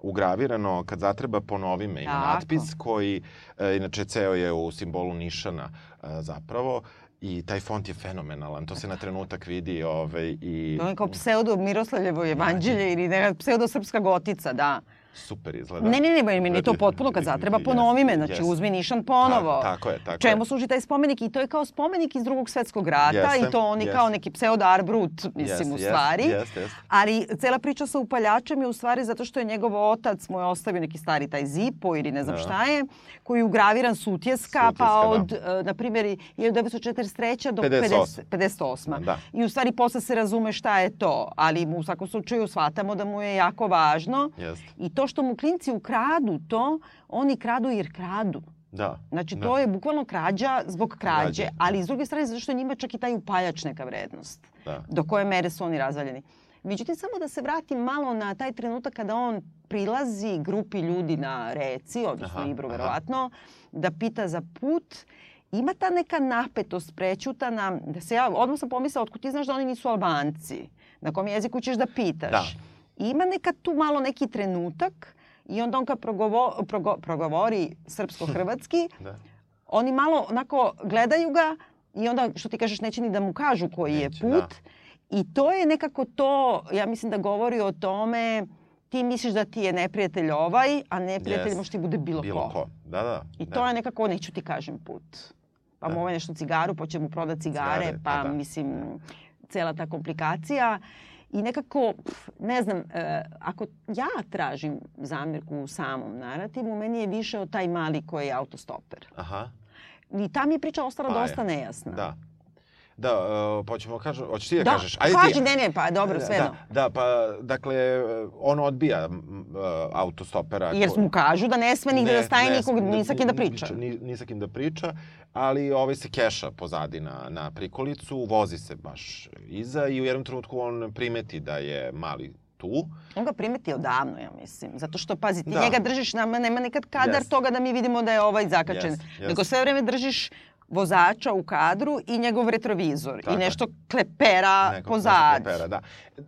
ugravirano kad zatreba ponovi me ima Tako. natpis koji e, inače ceo je u simbolu nišana e, zapravo i taj font je fenomenalan to se na trenutak vidi ovaj i To je kao pseudo Miroslavljevo evanđelje ili neka pseudo srpska gotica, da. Super izgleda Ne, ne, ne, meni je to potpuno kad zatreba ponovi me, znači Jeste. uzmi nišan ponovo. Tako, tako je, tako Čemu služi taj spomenik? I to je kao spomenik iz drugog svetskog rata Jeste, i to oni jeste. kao neki pseudo Arbrut, mislim, Jeste, u stvari. jeste, jeste. Ali cela priča sa upaljačem je u stvari zato što je njegov otac mu je ostavio neki stari taj zipo ili ne znam Da. šta je, koji je ugraviran sutjeska, Sutjeska, pa da. od, e, na primjer, 1943. do 58. 58. Da. I u stvari posle se razume šta je to, ali mu u svakom slučaju shvatamo da mu je jako važno. Jeste. I to što mu klinci ukradu to, oni kradu jer kradu. Da. Znači, da. to je bukvalno krađa zbog krađe, Krađe, ali s druge strane zato što njima čak i taj upaljač neka vrednost. Da. Do koje mere su oni razvaljeni. Međutim, samo da se vratim malo na taj trenutak kada on prilazi grupi ljudi na reci, odnosno Aha, Ibru verovatno, da pita za put. Ima ta neka napetost prećutana, da se ja odmah sam pomislila, otkud ti znaš da oni nisu Albanci? Na kom jeziku ćeš da pitaš? Da. Ima neka tu malo neki trenutak i onda on kad progovo, progo, progovori srpsko-hrvatski, Da. oni malo onako gledaju ga i onda što ti kažeš neće ni da mu kažu koji je Neće, put. da. I to je nekako to, ja mislim da govori o tome ti misliš da ti je neprijatelj ovaj, a neprijatelj Jest. može ti bude bilo, Bilo ko. Da, da. I da. to je nekako, neću ti kažem put. Pa mu Da. ovaj nešto cigaru, pa će mu prodat cigare, Cigare, pa pa da. mislim, cela ta komplikacija. I nekako, pf, ne znam, e, ako ja tražim zamirku u samom narativu, meni je više od taj mali koji je autostoper. Aha. I ta mi je priča ostala Pa je. dosta nejasna. Da. Da, uh, pa ćemo kažem, hoćeš ti da, Da, kažeš? kaži, ti. ne, ne, pa dobro, sve Da, da, pa dakle, on odbija uh, autostopera. Jer mu kažu da ne sme nigde da staje nikog, ni sa kim da priča. Ni, ni sa kim da priča, ali ovaj se keša pozadi na, na prikolicu, vozi se baš iza i u jednom trenutku on primeti da je mali tu. On ga primeti odavno, ja mislim. Zato što, pazi, ti Da. njega držiš, nama nema nekad kadar Jest. toga da mi vidimo da je ovaj zakačen. Jest, jest. Nego sve vreme držiš vozača u kadru i njegov retrovizor. Tako I nešto klepera Nekog- pozadi. nekog pera, da.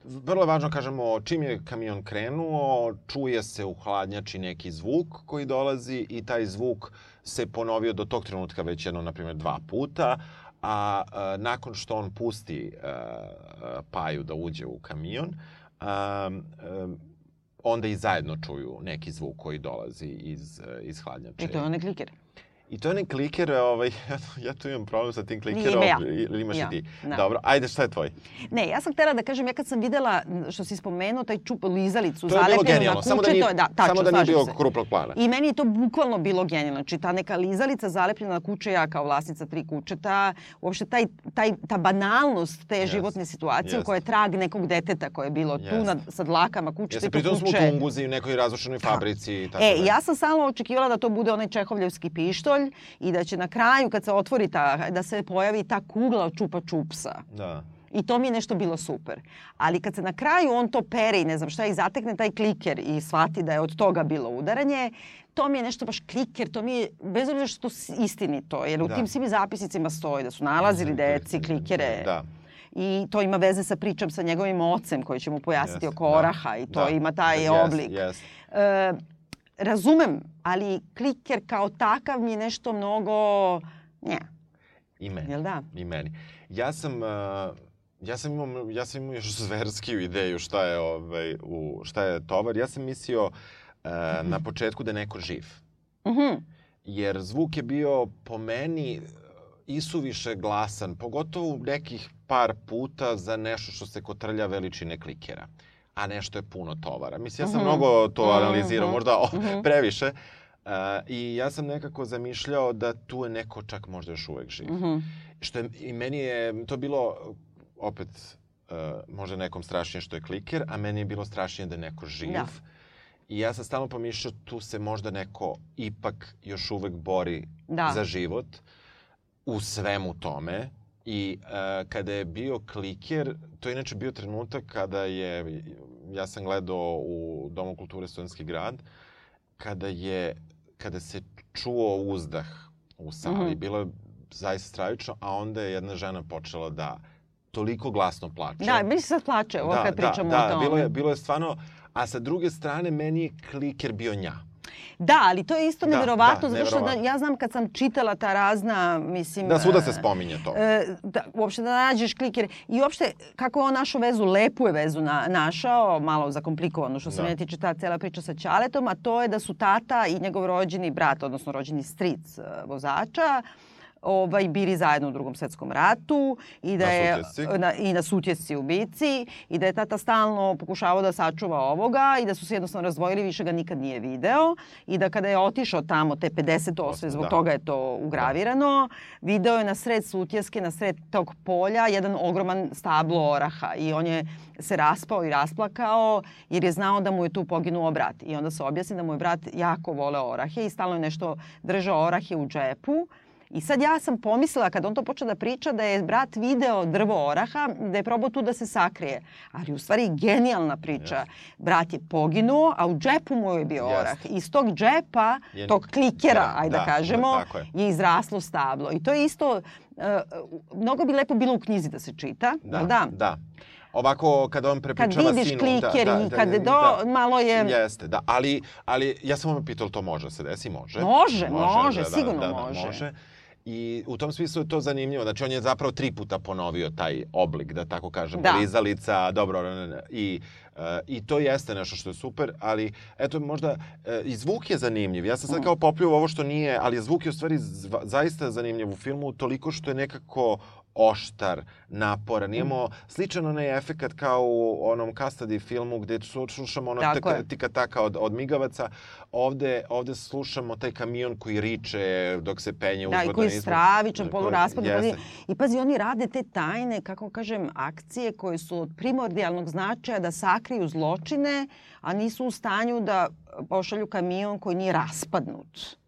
Vrlo je važno, kažemo, čim je kamion krenuo, čuje se u hladnjači neki zvuk koji dolazi i taj zvuk se ponovio do tog trenutka već jedno, na primjer, dva puta, a, a nakon što on pusti a, a, Paju da uđe u kamion, a, a, onda i zajedno čuju neki zvuk koji dolazi iz, iz hladnjače. I to je onaj kliker. I to je onaj kliker, ovaj, ja tu imam problem sa tim klikerom, ja. ili imaš Ja, i ti? da. Dobro, ajde, šta je tvoj? Ne, ja sam htjela da kažem, ja kad sam videla, što si spomenuo, taj čup lizalicu zalepljenu na genijalno, kuće, samo da nije, to je, da, tačno, samo da nije bilo se. krupnog plana. I meni je to bukvalno bilo genijalno. Znači, ta neka lizalica zalepljena na kuće, ja kao vlasnica tri kućeta, uopšte taj, taj, ta banalnost te Jest, životne situacije jest. u kojoj je trag nekog deteta koje je bilo tu Jest. na, sa dlakama i to pritom smo u kuće. Tunguzi, u nekoj razrušenoj fabrici i tako E, ja sam stalno očekivala da to bude onaj čehovljevski pištolj i da će na kraju, kad se otvori ta, da se pojavi ta kugla od čupa čupsa. Da. I to mi je nešto bilo super. Ali kad se na kraju on to pere i ne znam šta i zatekne taj kliker i shvati da je od toga bilo udaranje, to mi je nešto baš kliker, to mi je, bez obzira što to istinito, jer u Da. tim svim zapisnicima stoji da su nalazili deci klikere. Da. I to ima veze sa pričom sa njegovim ocem koji će mu pojasniti Jeste, oko da, oraha i to da. ima taj Jest, oblik. jest. E, razumem, ali kliker kao takav mi je nešto mnogo... Nja, I meni. jel da? I meni. Ja sam... Uh, ja sam imao, ja sam imao još zverskiju ideju šta je, ovaj, u, šta je tovar. Ja sam mislio uh, na početku da je neko živ. Mhm. Jer zvuk je bio po meni isuviše glasan, pogotovo nekih par puta za nešto što se kotrlja veličine klikera a nešto je puno tovara. Mislim, ja sam Mhm. mnogo to Mhm, analizirao, možda o, mhm. previše. Uh, I ja sam nekako zamišljao da tu je neko čak možda još uvek živ. Mhm. Što je, I meni je to bilo, opet, uh, možda nekom strašnije što je kliker, a meni je bilo strašnije da je neko živ. Da. I ja sam stalno pomišljao, tu se možda neko ipak još uvek bori Da. za život u svemu tome. I uh, kada je bio kliker, to je inače bio trenutak kada je, ja sam gledao u Domu kulture Studentski grad, kada je, kada se čuo uzdah u sali. Mhm. Bilo je zaista stravično, a onda je jedna žena počela da toliko glasno plače. Da, meni se sad plače ovo kad pričamo da, o tome. bilo je, bilo je stvarno, a sa druge strane meni je kliker bio nja. Da, ali to je isto Da, neverovatno, da, zato što da, ja znam kad sam čitala ta razna, mislim... Da, svuda e, se spominje to. E, da, uopšte da nađeš kliker. I uopšte, kako je on našu vezu, lepu je vezu na, našao, malo zakomplikovano što se Da. mene tiče ta cela priča sa Ćaletom, a to je da su tata i njegov rođeni brat, odnosno rođeni stric e, vozača, ovaj, bili zajedno u drugom svetskom ratu i da je na, i na sutjesci u bici i da je tata stalno pokušavao da sačuva ovoga i da su se jednostavno razdvojili, više ga nikad nije video i da kada je otišao tamo te 58. zbog Da. toga je to ugravirano, video je na sred sutjeske, na sred tog polja jedan ogroman stablo oraha i on je se raspao i rasplakao jer je znao da mu je tu poginuo brat. I onda se objasni da mu je brat jako voleo orahe i stalno je nešto držao orahe u džepu I sad ja sam pomislila kad on to počeo da priča da je brat video drvo oraha, da je probao tu da se sakrije. Ali u stvari genijalna priča. Brat je poginuo, a u džepu mu je bio Jeste. orah. Iz tog džepa, Je- tog klikera, Da, ajde da, da, kažemo, da, je. je izraslo stablo. I to je isto, e, mnogo bi lepo bilo u knjizi da se čita, jel da? da. Ovako, kada on Kad prepričava vidiš sinu... kliker da, da, da, kad da, do, malo je... Jeste, da, ali, ali ja sam vam pitao, to može da se desi? Može. Može, može, sigurno može. može. I u tom smislu je to zanimljivo. Znači, on je zapravo tri puta ponovio taj oblik, da tako kažem, Da. lizalica, dobro, i, e, i to jeste nešto što je super, ali eto, možda e, i zvuk je zanimljiv. Ja sam sad kao popljuvao ovo što nije, ali zvuk je u stvari zaista zanimljiv u filmu, toliko što je nekako oštar, naporan. Imamo sličan onaj efekat kao u onom Custody filmu gde slušamo ono je. tika taka od, od migavaca. Ovde, ovde slušamo taj kamion koji riče dok se penje Da, i uzvodno koji je stravičan, poluraspad. I pazi, oni rade te tajne, kako kažem, akcije koje su od primordijalnog značaja da sakriju zločine, a nisu u stanju da pošalju kamion koji nije raspadnut.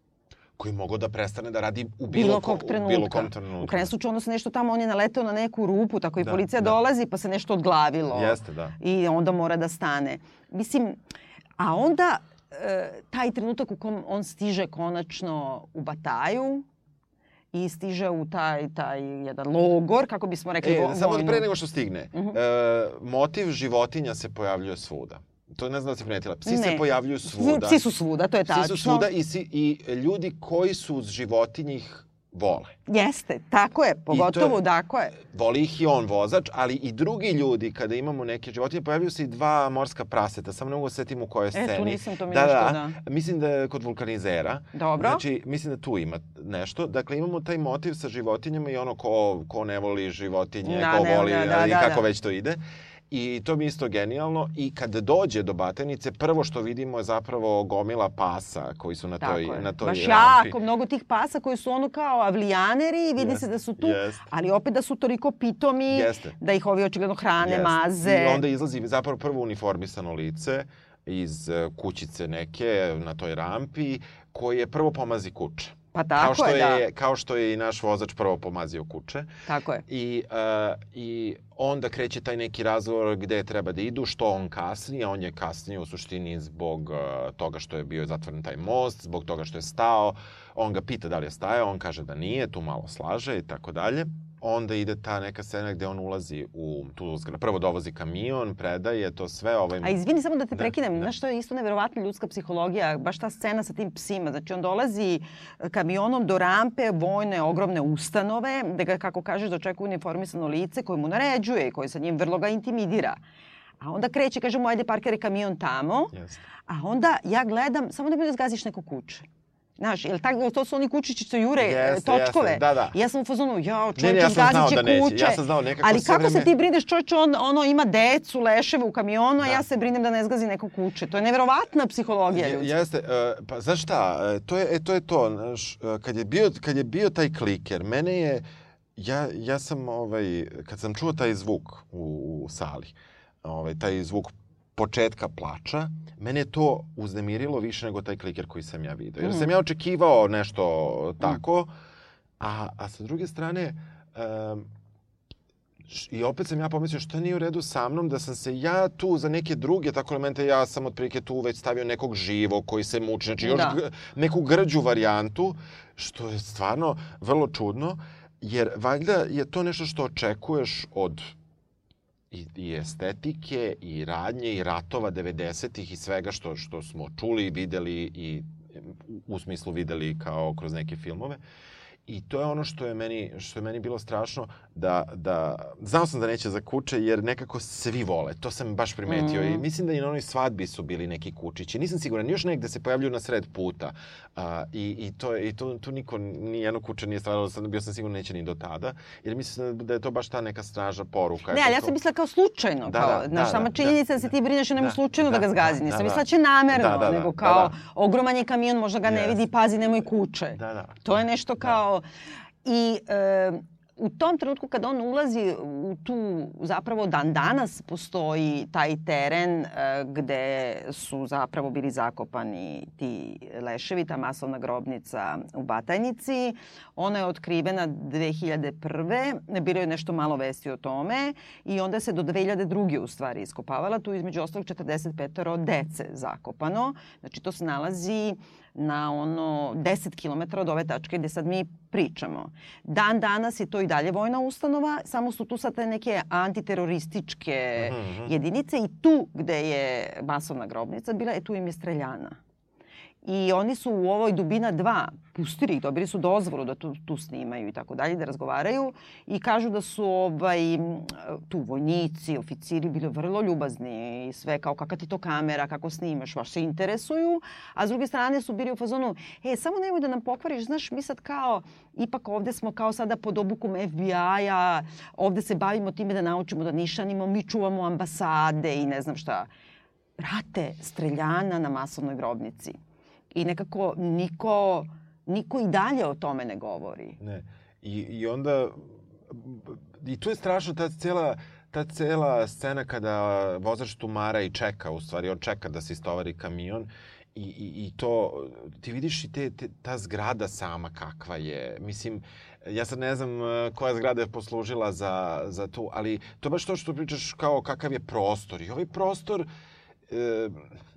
Koji mogu da prestane da radi u bilo, Bilo ko- kog trenutka. bilo kom trenutku. U krajnjem slučaju ono se nešto tamo, on je naleteo na neku rupu, tako i Da, policija da. dolazi pa se nešto odglavilo. Jeste, da. I onda mora da stane. Mislim, a onda e, taj trenutak u kom on stiže konačno u Bataju i stiže u taj, taj jedan logor, kako bismo rekli, E, samo vojnu. pre nego što stigne. Mhm. e, motiv životinja se pojavljuje svuda. To ne znam da si primetila. Psi se Ne. pojavljuju svuda. Psi su svuda, to je tačno. Psi su svuda i, si, i ljudi koji su uz životinje ih vole. Jeste, tako je, pogotovo, tako je. Voli ih i on vozač, ali i drugi ljudi, kada imamo neke životinje, pojavljuju se i dva morska praseta. Samo ne mogu da se setim u kojoj E, tu sceni. nisam, to mi da, nešto, da, Mislim da je kod vulkanizera. Dobro. Znači, mislim da tu ima nešto. Dakle, imamo taj motiv sa životinjama i ono ko, ko ne voli životinje, Da, ko ne, voli da, da, da, kako da. već to ide. I to mi je isto genijalno. I kad dođe do Batenice, prvo što vidimo je zapravo gomila pasa koji su na Tako toj, je. na toj Baš rampi. jako, mnogo tih pasa koji su ono kao avlijaneri i vidi Jest, se da su tu, jest. ali opet da su toliko pitomi, Jeste. da ih ovi očigledno hrane, Jeste. maze. I onda izlazi zapravo prvo uniformisano lice iz e, kućice neke na toj rampi koje prvo pomazi kuće. Pa tako kao što je, da. je, Kao što je i naš vozač prvo pomazio kuće. Tako je. I, uh, I onda kreće taj neki razgovor gde treba da idu, što on kasni, a on je kasnio u suštini zbog uh, toga što je bio zatvoren taj most, zbog toga što je stao. On ga pita da li je stajao, on kaže da nije, tu malo slaže i tako dalje. Onda ide ta neka scena gde on ulazi u tu zgradu. Prvo dovozi kamion, predaje to sve. Ovaj... A izvini samo da te Da, prekinem, da. znaš što je isto neverovatna ljudska psihologija, baš ta scena sa tim psima. Znači on dolazi e, kamionom do rampe vojne ogromne ustanove, da ga, kako kažeš, dočekuje uniformisano lice koje mu naređuje i koje sa njim vrlo ga intimidira. A onda kreće, kaže mu, ajde parkiraj kamion tamo, Jeste. a onda ja gledam, samo da mi ne zgaziš neko kuće. Znaš, jel tako, to su oni kučići što jure e, Jeste, točkove. jeste, da, da. Ja sam u fazonu, jao, Ne, čovječe, ne, ja sam znao da neće. kuće. Ja sam znao nekako Ali kako se vreme- ti brineš, čovječe, on ono, ima decu, leševe u kamionu, a Da. ja se brinem da ne zgazi neko kuće. To je neverovatna psihologija ljudska. Jeste, e, pa znaš šta, e, to je, e, to je to, znaš, e, kad je bio, kad je bio taj kliker, mene je, ja, ja sam, ovaj, kad sam čuo taj zvuk u, u sali, ovaj, taj zvuk početka plača, mene je to uznemirilo više nego taj kliker koji sam ja video. Jer sam ja očekivao nešto tako, a, a sa druge strane, Š- I opet sam ja pomislio šta nije u redu sa mnom, da sam se ja tu za neke druge tako elemente, ja sam otprilike tu već stavio nekog živog koji se muči, znači još Da. neku grđu varijantu, što je stvarno vrlo čudno, jer valjda je to nešto što očekuješ od i, i estetike, i radnje, i ratova 90-ih i svega što, što smo čuli, videli i u, smislu videli kao kroz neke filmove. I to je ono što je meni, što je meni bilo strašno, da, da, znao sam da neće za kuće, jer nekako svi vole, to sam baš primetio. Mm. I mislim da i na onoj svadbi su bili neki kučići. Nisam siguran, još negde se pojavljuju na sred puta. A, I i, to, i to, tu niko, ni jedno kuće nije stvaralo, sad bio sam siguran neće ni do tada. Jer mislim da je to baš ta neka straža poruka. Ne, ali ja sam mislila kao slučajno. Da, kao, da, znaš, da, sama da, činjenica da, da, se ti brineš o njemu da, slučajno da, da, ga zgazi. da, Nisam da, mislila da. će namerno, Da, da, da, nego da, kao da. ogroman je kamion, možda ga ne Jeste. vidi, pazi, nemoj kuće. Da, da. To je nešto kao... I e, u tom trenutku kad on ulazi u tu, zapravo dan danas postoji taj teren e, gde su zapravo bili zakopani ti leševi, ta masovna grobnica u Batajnici. Ona je otkrivena 2001. Bilo je nešto malo vesti o tome i onda se do 2002. u stvari iskopavala. Tu između ostalog 45 dece zakopano. Znači to se nalazi na ono 10 km od ove tačke gde sad mi pričamo. Dan danas je to i dalje vojna ustanova, samo su tu sad te neke antiterorističke mm -hmm. jedinice i tu gde je masovna grobnica bila, e tu im je streljana. I oni su u ovoj Dubina 2 pustili ih, dobili su dozvolu da tu, tu snimaju i tako dalje, da razgovaraju i kažu da su ovaj, tu vojnici, oficiri bili vrlo ljubazni i sve kao kakva ti to kamera, kako snimaš, baš se interesuju, a s druge strane su bili u fazonu, e, samo nemoj da nam pokvariš, znaš, mi sad kao, ipak ovde smo kao sada pod obukom FBI-a, ovde se bavimo time da naučimo da nišanimo, mi čuvamo ambasade i ne znam šta. Brate, streljana na masovnoj grobnici i nekako niko, niko i dalje o tome ne govori. Ne. I, I onda, i tu je strašno ta cela, ta cela scena kada vozač tumara i čeka, u stvari on čeka da se istovari kamion i, i, i to, ti vidiš i te, te, ta zgrada sama kakva je. Mislim, ja sad ne znam e, koja zgrada je poslužila za, za tu, ali to baš to što pričaš kao kakav je prostor. I ovaj prostor, e,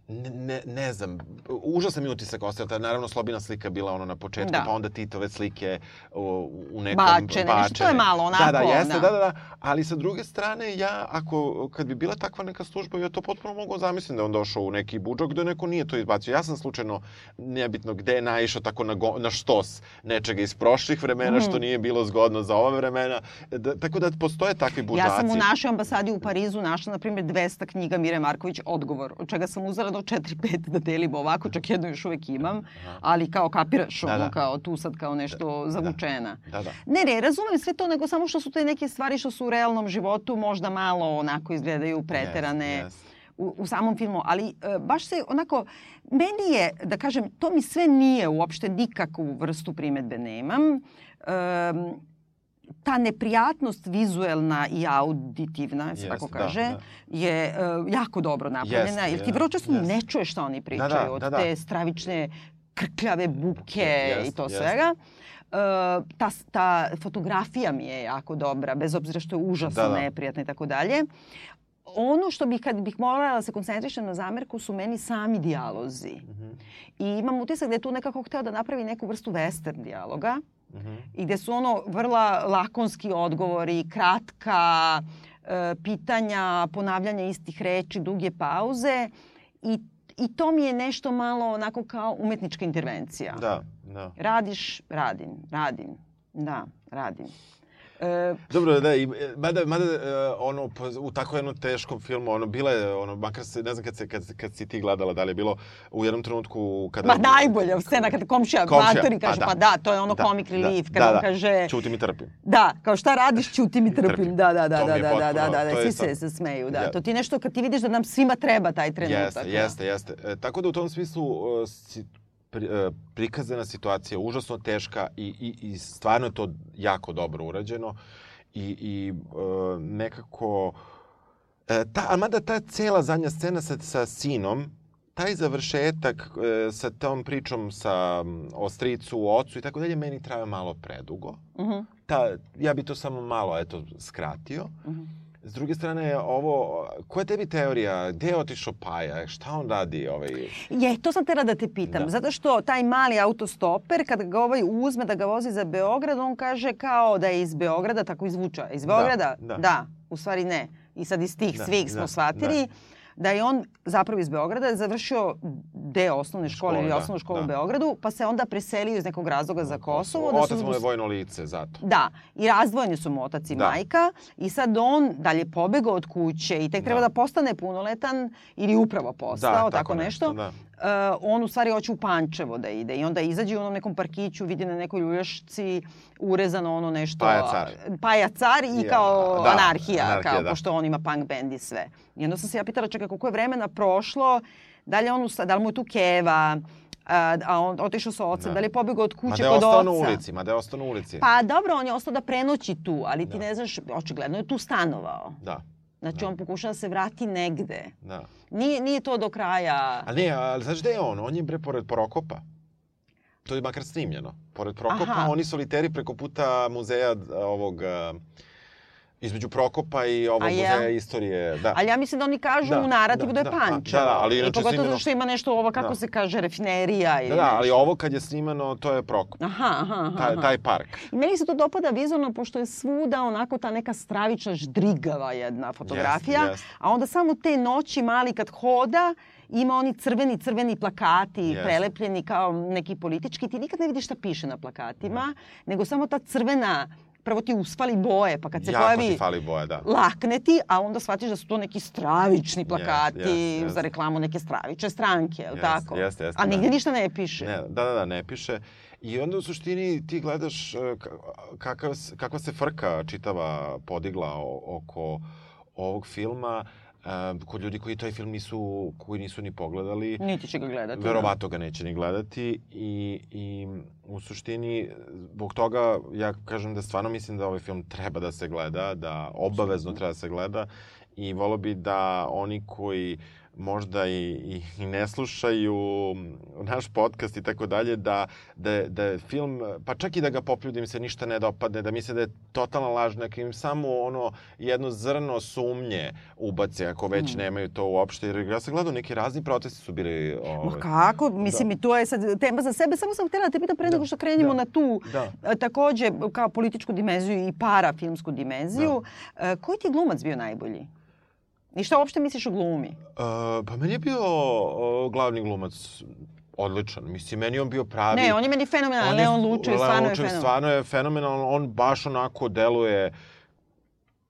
ne, ne znam, užasan mi utisak ostavio, ta naravno slobina slika bila ono na početku, da. pa onda Titove slike u, u nekom bačene. bačene. Što je malo onako. Da, da, jeste, da. da, da, da. Ali sa druge strane, ja, ako, kad bi bila takva neka služba, ja to potpuno mogu zamisliti da on došao u neki budžok gde neko nije to izbacio. Ja sam slučajno, nebitno gde je naišao tako na, go, na štos nečega iz prošlih vremena, mm. što nije bilo zgodno za ova vremena. Da, tako da postoje takvi budžaci. Ja sam u našoj ambasadi u Parizu našla, na primjer, 200 knjiga Mire Marković, odgovor, od čega sam uzela do 4-5 da delimo ovako, čak jedno još uvek imam, ali kao kapiraš, da, ono, da. kao tu sad kao nešto da, zavučena. Da, da. Ne, ne, razumem sve to, nego samo što su te neke stvari što su u realnom životu možda malo onako izgledaju preterane. Yes, yes u, u samom filmu, ali e, baš se onako, meni je, da kažem, to mi sve nije uopšte nikakvu vrstu primetbe nemam. E, ta neprijatnost vizuelna i auditivna, se tako da, kaže, da, da. je uh, jako dobro napravljena. Yes, jer ti vrlo često yes. ne čuješ šta oni pričaju da, da, od da, da. te stravične krkljave buke yes, i to yes. svega. Uh, ta, ta fotografija mi je jako dobra, bez obzira što je užasno da, da. neprijatna i tako dalje. Ono što bih, kad bih morala da se koncentrišem na zamerku su meni sami dijalozi. Mm -hmm. I imam utisak da je tu nekako hteo da napravi neku vrstu western dijaloga. Mm -hmm. I gde su ono vrla lakonski odgovori, kratka e, pitanja, ponavljanja istih reči, duge pauze i i to mi je nešto malo onako kao umetnička intervencija. Da, da. Radiš, radim, radim, da, radim. E, Dobro, da, i, mada, mada e, ono, u tako jednom teškom filmu, ono, bila je, ono, makar se, ne znam kad, se, kad, kad si ti gledala, da li je bilo u jednom trenutku kada... Ma najbolja scena kada komšija, komšija matori kaže, pa da, pa da to je ono da, comic da, relief, kada da, da, on kaže... Čuti mi trpim. Da, kao šta radiš, čuti mi trpim. Da, da, da, da, da, da, da, da, da, svi se, se smeju, da. To ti nešto kad ti vidiš da nam svima treba taj trenutak. Jeste, jeste, jeste. E, tako da u tom smislu uh, si, prikazana situacija užasno teška i, i, i stvarno je to jako dobro urađeno i, i uh, nekako uh, ta, a mada ta cela zadnja scena sa, sa sinom taj završetak e, sa tom pričom sa o stricu, o ocu i tako dalje meni traje malo predugo. Uh mhm. -huh. Ta, ja bi to samo malo eto skratio. Uh mhm. -huh. S druge strane, ovo, koja je tebi teorija? Gde je otišao Paja? Šta on radi? Ovaj... Je, to sam tera da te pitam. Da. Zato što taj mali autostoper, kad ga ovaj uzme da ga vozi za Beograd, on kaže kao da je iz Beograda, tako izvuča. Iz da, Beograda? Da. da. da. U stvari ne. I sad iz tih da, svih smo da, shvatili. Da da je on zapravo iz Beograda završio deo osnovne škole, škole ili da, osnovnu školu da. u Beogradu, pa se onda preselio iz nekog razloga za Kosovo. Da otac mu je vojno lice, zato. Da, i razdvojeni su mu otac i da. majka i sad on dalje pobegao od kuće i tek treba da, da postane punoletan ili upravo postao, da, tako, tako nešto. Da. Uh, on u stvari hoće u Pančevo da ide i onda izađe u onom nekom parkiću, vidi na nekoj ljuljašci urezano ono nešto... Paja car. Paja car i ja, kao da, anarhija, anarhija kao, da. pošto on ima punk band i sve. I onda sam se ja pitala, čekaj, koliko je vremena prošlo, da li, on, da li mu je tu keva, A, a on otišao sa ocem, Da. da li je pobegao od Ma kuće da je kod ostao oca? na ulici, ma da je ostao na ulici. Pa dobro, on je ostao da prenoći tu, ali ti Da. ne znaš, očigledno je tu stanovao. Da, Znači Da. on pokušava da se vrati negde. da. Nije, nije to do kraja... Ali ne, ali znaš gde je on? On je bre pored Prokopa. To je makar snimljeno. Pored Prokopa, Aha. oni soliteri preko puta muzeja a, ovog... a, između Prokopa i ovog muzeja istorije. Da. Ali ja mislim da oni kažu Da, u narativu da, da, je da, Pančevo. da, da, ali I inače pogotovo snimljeno- zato što ima nešto ovo, kako Da. se kaže, refinerija. ili Da, da, ali ovo kad je snimano, to je Prokop. Aha, aha, aha. Taj, aha. taj park. I meni se to dopada vizualno, pošto je svuda onako ta neka stravična ždrigava jedna fotografija. Jeste, jeste. A onda samo te noći mali kad hoda, ima oni crveni, crveni plakati Jeste. prelepljeni kao neki politički. Ti nikad ne vidiš šta piše na plakatima, nego samo ta crvena, prvo ti usfali boje, pa kad se jako pojavi ti fali boja, da. lakne ti, a onda shvatiš da su to neki stravični plakati jest, jest. za reklamu neke stravične stranke, je li Jest, tako? jest, jest, a da. nigde ništa ne piše. Ne, da, da, da, ne piše. I onda u suštini ti gledaš e, ka- kakav, kakva se frka čitava podigla oko ovog filma e, kod ljudi koji taj film nisu, koji nisu ni pogledali. Niti će ga gledati. da. Verovato ga neće ni gledati i, i u suštini zbog toga ja kažem da stvarno mislim da ovaj film treba da se gleda, da obavezno treba da se gleda i volio bi da oni koji možda i, i, i ne slušaju naš podcast i tako dalje, da, da, da je film, pa čak i da ga poplju, da im se ništa ne dopadne, da misle da je totalna laž, neka im samo ono jedno zrno sumnje ubace ako već Mm. nemaju to uopšte. Jer ja sam gledao, neki razni protesti su bili... Ma Ovaj, kako? Mislim, i to je sad tema za sebe. Samo sam htjela da te pitam pre Da, nego što krenemo da, na tu Da. e, takođe kao političku dimenziju i parafilmsku dimenziju. E, koji ti je glumac bio najbolji? I šta uopšte misliš o glumi? Uh, pa meni je bio uh, glavni glumac odličan. Mislim, meni je on bio pravi... Ne, on je meni fenomenalan. On je- Leon Lučev Leon stvarno je Lučev fenomenalan. stvarno je fenomenalan. On baš onako deluje...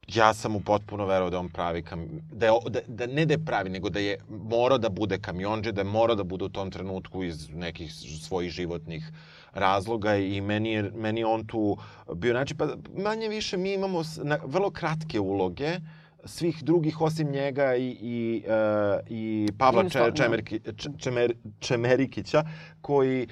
Ja sam mu potpuno verovao da je on pravi kam... Da, je, da, da ne da je pravi, nego da je morao da bude kamionđe, da je morao da bude u tom trenutku iz nekih svojih životnih razloga i meni je, meni je on tu bio, znači, pa manje više mi imamo na, vrlo kratke uloge, svih drugih osim njega i, i, uh, i Pavla Če, Čemerki, Čemer, Čemerikića, koji,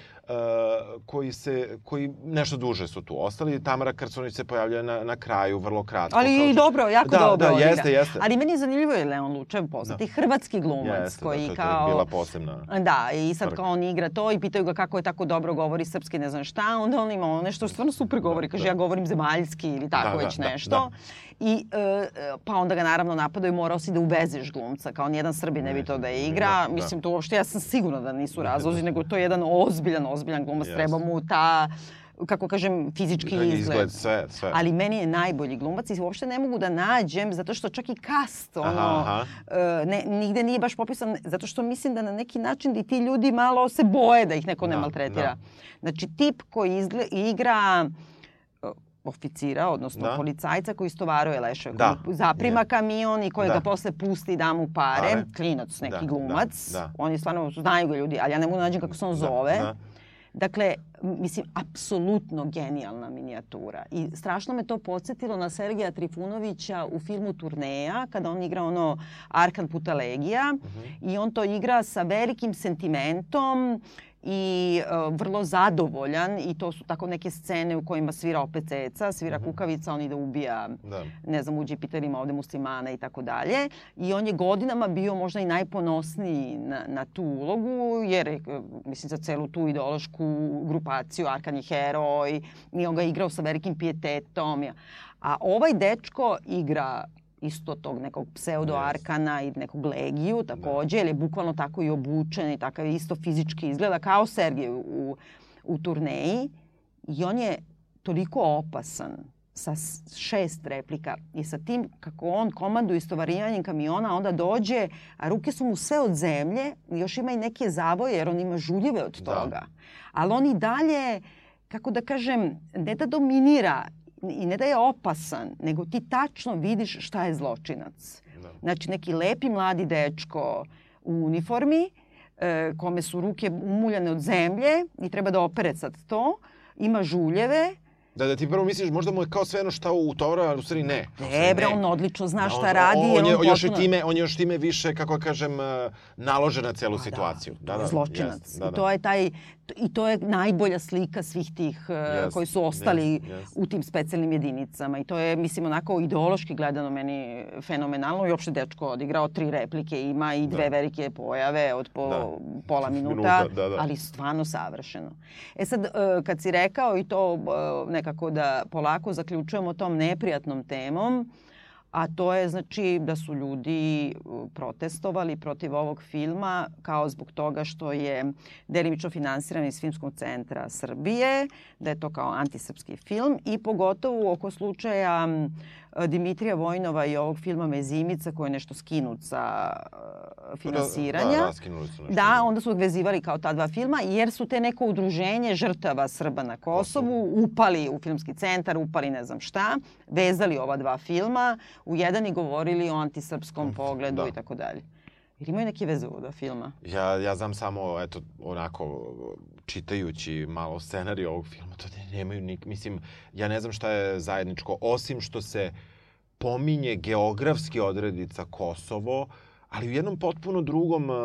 koji, se, koji nešto duže su tu ostali. Tamara Krcunić se pojavlja na, na kraju, vrlo kratko. Ali i što- dobro, jako da, dobro Da, odigra. jeste, jeste. Ali meni je zanimljivo je Leon Lučev poznati hrvatski glumac jeste, koji da, to je kao... bila posebna. Da, i sad kao on igra to i pitaju ga kako je tako dobro govori srpski, ne znam šta, onda on ima ono nešto što stvarno super govori, kaže da. ja govorim zemaljski ili tako Da, da, već da, nešto. da. I e, pa onda ga naravno napadaju, morao si da uvezeš glumca, kao nijedan Srbin ne bi to da igra. da, da. Mislim, to uopšte ja sam sigurna da nisu razlozi, nego to je jedan ozbiljan, ozbiljan glumac, Jeste. treba mu ta kako kažem, fizički izgled. Izgled, sve, sve. Ali meni je najbolji glumac i uopšte ne mogu da nađem, zato što čak i kast, ono, Aha, e, ne, nigde nije baš popisan, zato što mislim da na neki način i ti ljudi malo se boje da ih neko ne Da, maltretira. da. Znači, tip koji izgle, igra e, oficira, odnosno Da. policajca koji istovaruje leševe, Da. koji zaprima Je. kamion i koji Da. ga posle pusti i da mu pare, Pare. klinac neki Da, glumac, da, da. on je stvarno, znaju ga ljudi, ali ja ne mogu da nađem kako se on zove. Da, Dakle, mislim, apsolutno genijalna minijatura. I strašno me to podsjetilo na Sergeja Trifunovića u filmu Turneja, kada on igra ono Arkan puta Legija. Mhm. I on to igra sa velikim sentimentom i e, vrlo zadovoljan i to su tako neke scene u kojima svira opet ceca, svira Mhm. kukavica, on ide ubija da. ne znam, uđe Piterima ovde muslimana i tako dalje. I on je godinama bio možda i najponosniji na, na tu ulogu, jer je, e, mislim, za celu tu ideološku grupaciju Arkan je heroj i on ga igrao sa velikim pijetetom. A ovaj dečko igra isto tog nekog pseudo Arkana i nekog Legiju takođe, jer je bukvalno tako i obučen i takav isto fizički izgleda kao Sergej u, u turneji. I on je toliko opasan sa šest replika i sa tim kako on komanduje istovarivanjem kamiona, onda dođe, a ruke su mu sve od zemlje, još ima i neke zavoje jer on ima žuljeve od Da. toga. Ali on i dalje, kako da kažem, ne da dominira i ne da je opasan, nego ti tačno vidiš šta je zločinac. Da. Znači neki lepi mladi dečko u uniformi, e, kome su ruke umuljane od zemlje i treba da opere sad to, ima žuljeve Da, da ti prvo misliš možda mu je kao sve jedno šta u tovara, ali u stvari ne. Ne, bre, on odlično zna Da, šta on- radi. On, jer on, je, on još potpuno- time, on je još time više, kako kažem, eh, naložen na celu Pa situaciju. Da, je zločinac. jest, da, I da. to je taj i to je najbolja slika svih tih uh, Jest, koji su ostali jest, jest. u tim specijalnim jedinicama i to je mislim onako ideološki gledano meni fenomenalno i uopšte dečko odigrao tri replike ima i dve Da. velike pojave od po Da. pola minuta, Minuta, da, da. ali stvarno savršeno. E sad, uh, kad si rekao i to nekako da polako zaključujemo tom neprijatnom temom, a to je znači da su ljudi uh, protestovali protiv ovog filma kao zbog toga što je delimično finansiran iz Filmskog centra Srbije, da je to kao antisrpski film i pogotovo oko slučaja m, Dimitrija Vojnova i ovog filma Mezimica koji je nešto skinut sa uh, finansiranja. Da, raskinuli su nešto. Da, onda su vezivali kao ta dva filma jer su te neko udruženje žrtava Srba na Kosovu upali u filmski centar, upali ne znam šta, vezali ova dva filma u jedan i govorili o antisrpskom pogledu da. i tako dalje. Jer imaju neke veze u ova dva filma. Ja, ja znam samo, eto, onako, čitajući malo scenarij ovog filma, to nemaju nik... Mislim, ja ne znam šta je zajedničko, osim što se pominje geografski odredica Kosovo, ali u jednom potpuno drugom, uh,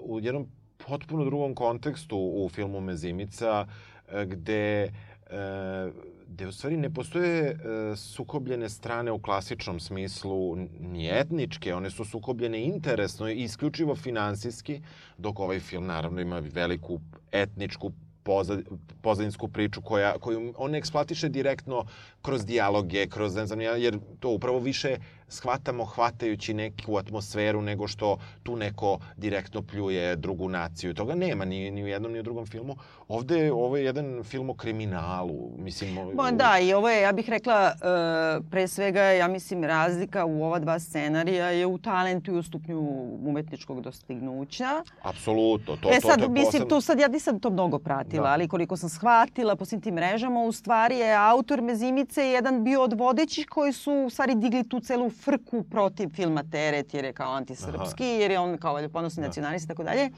u jednom potpuno drugom kontekstu u filmu Mezimica, uh, gde uh, gde u stvari ne postoje uh, sukobljene strane u klasičnom smislu ni etničke, one su sukobljene interesno i isključivo finansijski, dok ovaj film naravno ima veliku etničku pozad, pozadinsku priču koja, koju on ne eksploatiše direktno kroz dijaloge, kroz ne znam, jer to upravo više shvatamo hvatajući neku atmosferu nego što tu neko direktno pljuje drugu naciju. Toga nema ni, ni u jednom ni u drugom filmu. Ovde je, ovo je jedan film o kriminalu. Mislim, Bo, da, i ovo je, ja bih rekla, uh, pre svega, ja mislim, razlika u ova dva scenarija je u talentu i u stupnju umetničkog dostignuća. Apsolutno. To, e to, sad, to je mislim, posebno- tu sad ja nisam to mnogo pratila, Da. ali koliko sam shvatila po svim tim mrežama, u stvari je autor Mezimice jedan bio od vodećih koji su u stvari digli tu celu frku protiv filma Teret, jer je kao antisrpski, jer je on kao ponosni Da. nacionalist i tako dalje.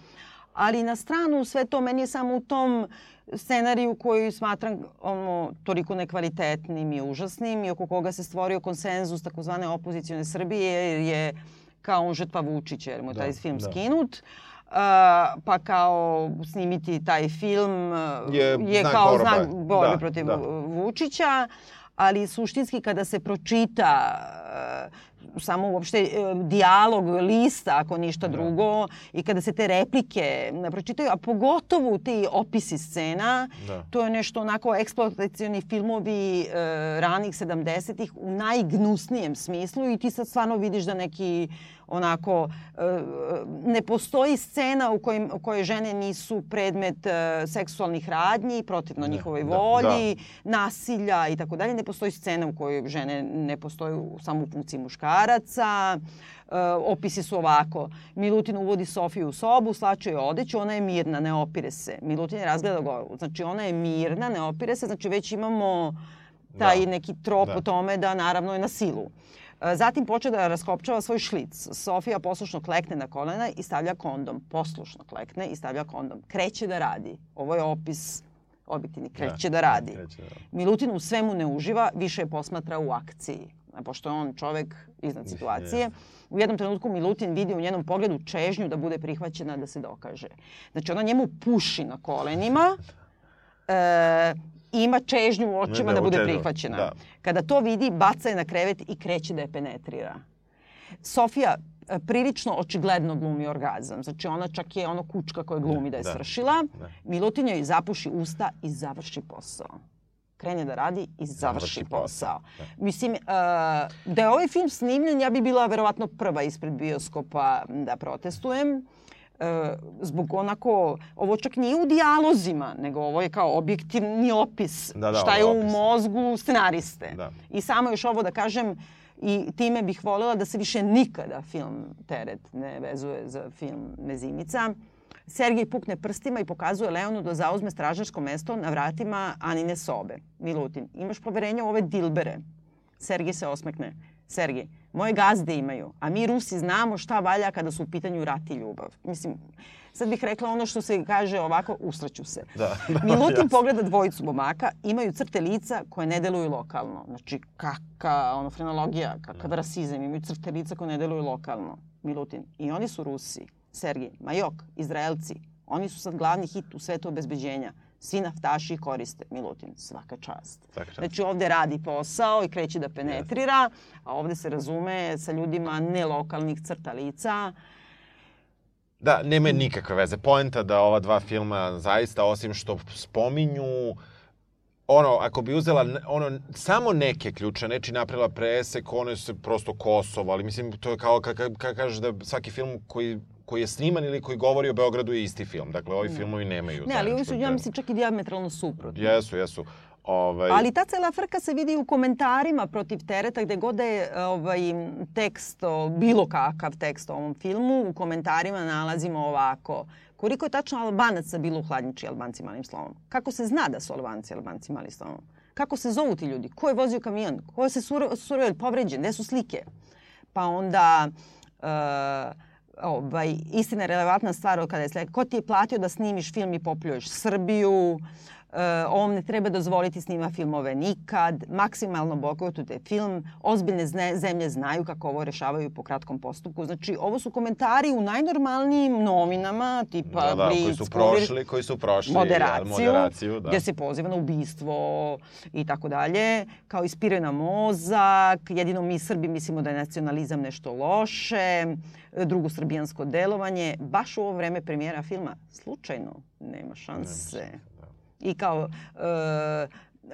Ali na stranu sve to meni je samo u tom scenariju koji smatram ono, toliko nekvalitetnim i užasnim i oko koga se stvorio konsenzus takozvane opozicione Srbije jer je kao on žrtva Vučića jer mu je Da, taj film da. skinut. Uh, pa kao snimiti taj film uh, Je je znak kao borba. znak borbe Da, protiv da. Vučića, ali suštinski kada se pročita uh, samo uopšte uh, dijalog lista, ako ništa Da. drugo, i kada se te replike pročitaju, a pogotovo ti opisi scena, Da. to je nešto onako eksploatacioni filmovi uh, ranih 70-ih u najgnusnijem smislu i ti sad stvarno vidiš da neki onako uh, ne postoji scena u, kojim, u kojoj žene nisu predmet uh, seksualnih radnji protivno Da, njihovoj da, volji, nasilja i tako dalje. Ne postoji scena u kojoj žene ne postoje samo u funkciji muškaraca. Uh, opisi su ovako. Milutin uvodi Sofiju u sobu, slače joj odeću, ona je mirna, ne opire se. Milutin je razgledao goru. Znači ona je mirna, ne opire se, znači već imamo taj Da. neki trop Da. u tome da naravno je na silu. E, Zatim poče da raskopčava svoj šlic. Sofija poslušno klekne na kolena i stavlja kondom. Poslušno klekne i stavlja kondom. Kreće da radi. Ovo je opis objektivni. Kreće da, radi. kreće da. Milutin u svemu ne uživa, više je posmatra u akciji. A Pošto je on čovek iznad situacije. U jednom trenutku Milutin vidi u njenom pogledu čežnju da bude prihvaćena da se dokaže. Znači ona njemu puši na kolenima, e, ima čežnju u očima Da, da bude prihvaćena. da. Kada to vidi, baca je na krevet i kreće da je penetrira. Sofija e, prilično očigledno glumi orgazam. Znači ona čak je ono kučka koja glumi da je da, svršila. da. Milutin joj zapuši usta i završi posao. Krene da radi i završi, Završi posao. posao, Mislim, uh, da je ovaj film snimljen, ja bi bila verovatno prva ispred bioskopa da protestujem. E, zbog onako, ovo čak nije u dijalozima, nego ovo je kao objektivni opis Da, da, šta je je u opis. mozgu scenariste. Da. I samo još ovo da kažem, i time bih voljela da se više nikada film Teret ne vezuje za film Mezimica. Sergej pukne prstima i pokazuje Leonu da zauzme stražarsko mesto na vratima Anine sobe. Milutin, imaš poverenja u ove dilbere? Sergej se osmekne. Sergej, moje gazde imaju, a mi Rusi znamo šta valja kada su u pitanju rat i ljubav. Mislim, sad bih rekla ono što se kaže ovako, usraću se. Da, da, Milutin jasno. pogleda dvojicu momaka, imaju crte lica koje ne deluju lokalno. Znači, kaka ono, frenologija, kakav rasizam, imaju crte lica koje ne deluju lokalno. Milutin. I oni su Rusi. Sergij, Majok, Izraelci. Oni su sad glavni hit u svetu obezbeđenja. Svi naftaši koriste. Milutin, svaka čast. Svaka čast. Znači ovde radi posao i kreće da penetrira, a ovde se razume sa ljudima nelokalnih crta lica. Da, nema nikakve veze. Poenta da ova dva filma zaista, osim što spominju ono, ako bi uzela ono, samo neke ključne reči napravila presek, one su prosto Kosovo, ali mislim, to je kao kada ka, ka, kažeš da svaki film koji koji je sniman ili koji govori o Beogradu je isti film. Dakle, ovi filmovi nemaju Ne, ali ovi su, ja mislim, čak i diametralno suprotni. Jesu, jesu. Ovaj, Ali ta cela frka se vidi u komentarima protiv tereta gde god je ovaj, tekst, bilo kakav tekst o ovom filmu, u komentarima nalazimo ovako. Koliko je tačno Albanaca bilo u hladnjiči Albanci malim slovom? Kako se zna da su Albanci Albanci malim slovom? Kako se zovu ti ljudi? Ko je vozio kamion? Ko je se surovio suro, povređen? Gde su slike? Pa onda... Uh, ovaj, istina relevantna stvar od kada je slika. Ko ti je platio da snimiš film i popljuješ Srbiju? Uh, ovom ne treba dozvoliti snima filmove nikad, maksimalno bojkotujte film, ozbiljne zne, zemlje znaju kako ovo rešavaju po kratkom postupku. Znači, ovo su komentari u najnormalnijim novinama, tipa da, da, Blitz, koji su prošli, koji su prošli moderaciju, moderaciju da. gdje se poziva na ubistvo i tako dalje, kao ispiruje na mozak, jedino mi Srbi mislimo da je nacionalizam nešto loše, drugo srbijansko delovanje, baš u ovo vreme premijera filma, slučajno, nema šanse. I kao e,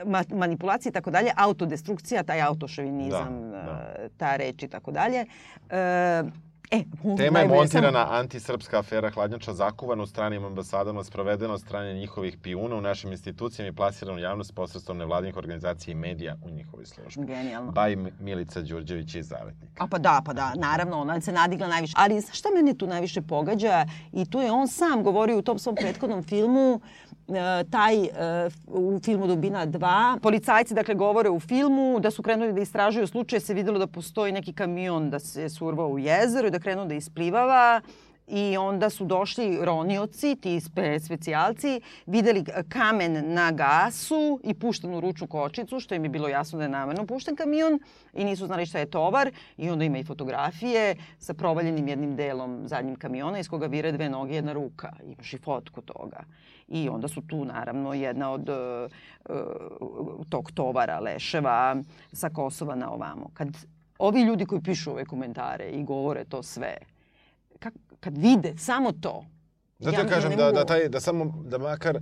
ma, manipulacije i tako dalje, autodestrukcija, taj autošovinizam, Da, da. e, ta reč i tako dalje. E, E, Tema je montirana antisrpska afera hladnjača zakuvana u stranim ambasadama, sprovedena od strane njihovih pijuna u našim institucijama i plasirana u javnost posredstvom nevladinih organizacija i medija u njihovoj službi. Genijalno. Baj Milica Đurđević iz Zavetnika. A pa da, pa da, naravno, ona se nadigla najviše. Ali šta mene tu najviše pogađa? I tu je on sam govorio u tom svom prethodnom filmu, e, taj e, u filmu Dubina 2. Policajci dakle govore u filmu da su krenuli da istražuju slučaj, se videlo da postoji neki kamion da se survao u jezero i da krenuo da isplivava i onda su došli ronioci, ti spe, specijalci, videli kamen na gasu i puštenu ručnu kočicu, što im je bilo jasno da je namerno pušten kamion i nisu znali šta je tovar i onda ima i fotografije sa provaljenim jednim delom zadnjim kamiona iz koga vire dve noge i jedna ruka. Imaš i fotku toga. I onda su tu naravno jedna od uh, uh, tog tovara leševa sa Kosova na ovamo. Kad ovi ljudi koji pišu ove komentare i govore to sve, kak, kad vide samo to, Zato ja ja, kažem da, da, taj, da samo, da makar,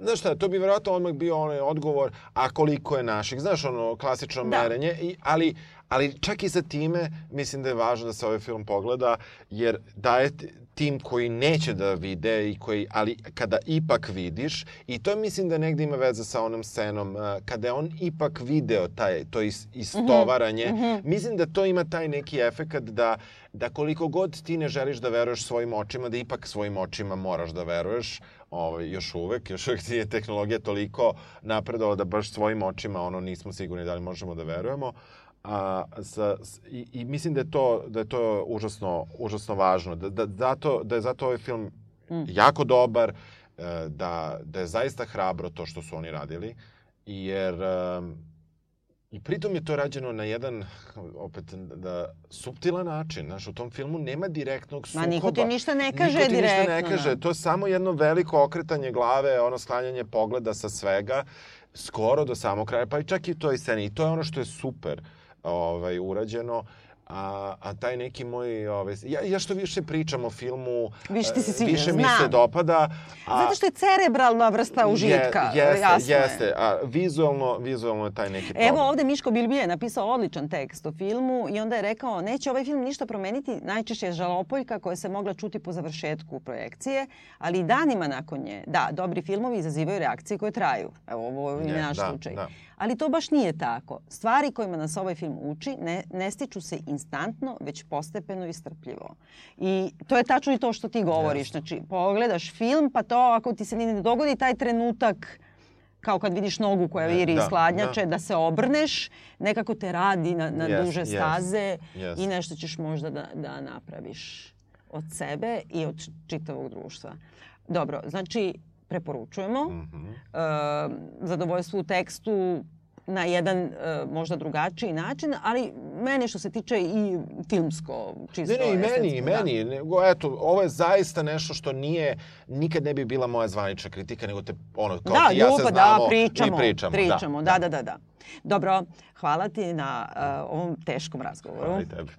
znaš šta, to bi vjerojatno odmah bio onaj odgovor, a koliko je naših, znaš ono, klasično Da. merenje, i, ali, ali čak i sa time mislim da je važno da se ovaj film pogleda, jer daje tim koji neće da vide i koji, ali kada ipak vidiš, i to mislim da negde ima veze sa onom scenom, a, kada je on ipak video taj, to is, istovaranje, mislim da to ima taj neki efekat da, da koliko god ti ne želiš da veruješ svojim očima, da ipak svojim očima moraš da veruješ, ovaj, još uvek, još uvek je tehnologija toliko napredovala da baš svojim očima ono nismo sigurni da li možemo da verujemo. A, sa, i, I mislim da je to, da je to užasno, užasno važno. Da, da, zato, da je zato ovaj film jako dobar, e, da, da je zaista hrabro to što su oni radili, jer um, I pritom je to rađeno na jedan, opet, da, subtilan način. Znaš, u tom filmu nema direktnog sukoba. Ma niko ti ništa ne kaže Niko ti ništa ne direktno, kaže. da. To je samo jedno veliko okretanje glave, ono sklanjanje pogleda sa svega, skoro do samog kraja, pa i čak i u toj sceni. I to je ono što je super ovaj, urađeno. A, a taj neki moj, ovaj, ja, ja što više pričam o filmu, Više ti se e, sviđa, više mi se dopada. A, Zato što je cerebralna vrsta užitka. Je, jeste, jasno je. jeste. A vizualno, vizualno je taj neki problem. Evo ovde Miško Bilbije je napisao odličan tekst o filmu i onda je rekao neće ovaj film ništa promeniti, najčešće je žalopoljka koja se mogla čuti po završetku projekcije, ali i danima nakon nje. Da, dobri filmovi izazivaju reakcije koje traju. Evo ovo je Je, naš da, slučaj. da. Ali to baš nije tako. Stvari kojima nas ovaj film uči ne, ne stiču se instantno, već postepeno i strpljivo. I to je tačno i to što ti govoriš. Znači, pogledaš film, pa to ako ti se ne dogodi taj trenutak kao kad vidiš nogu koja viri iz da, hladnjače, da. da. se obrneš, nekako te radi na, na Jest, duže staze jest. i nešto ćeš možda da, da napraviš od sebe i od čitavog društva. Dobro, znači preporučujemo. Mhm. E, zadovoljstvo u tekstu na jedan e, možda drugačiji način, ali meni što se tiče i filmsko, čisto Ne, ne, i meni, i da. meni. Nego, eto, ovo je zaista nešto što nije, nikad ne bi bila moja zvanična kritika, nego te, ono, kao da, ti i ja se ljubav, znamo da, pričamo, i pričamo. pričamo, da, da, da, da. Dobro, hvala ti na e, ovom teškom razgovoru. Hvala i tebi.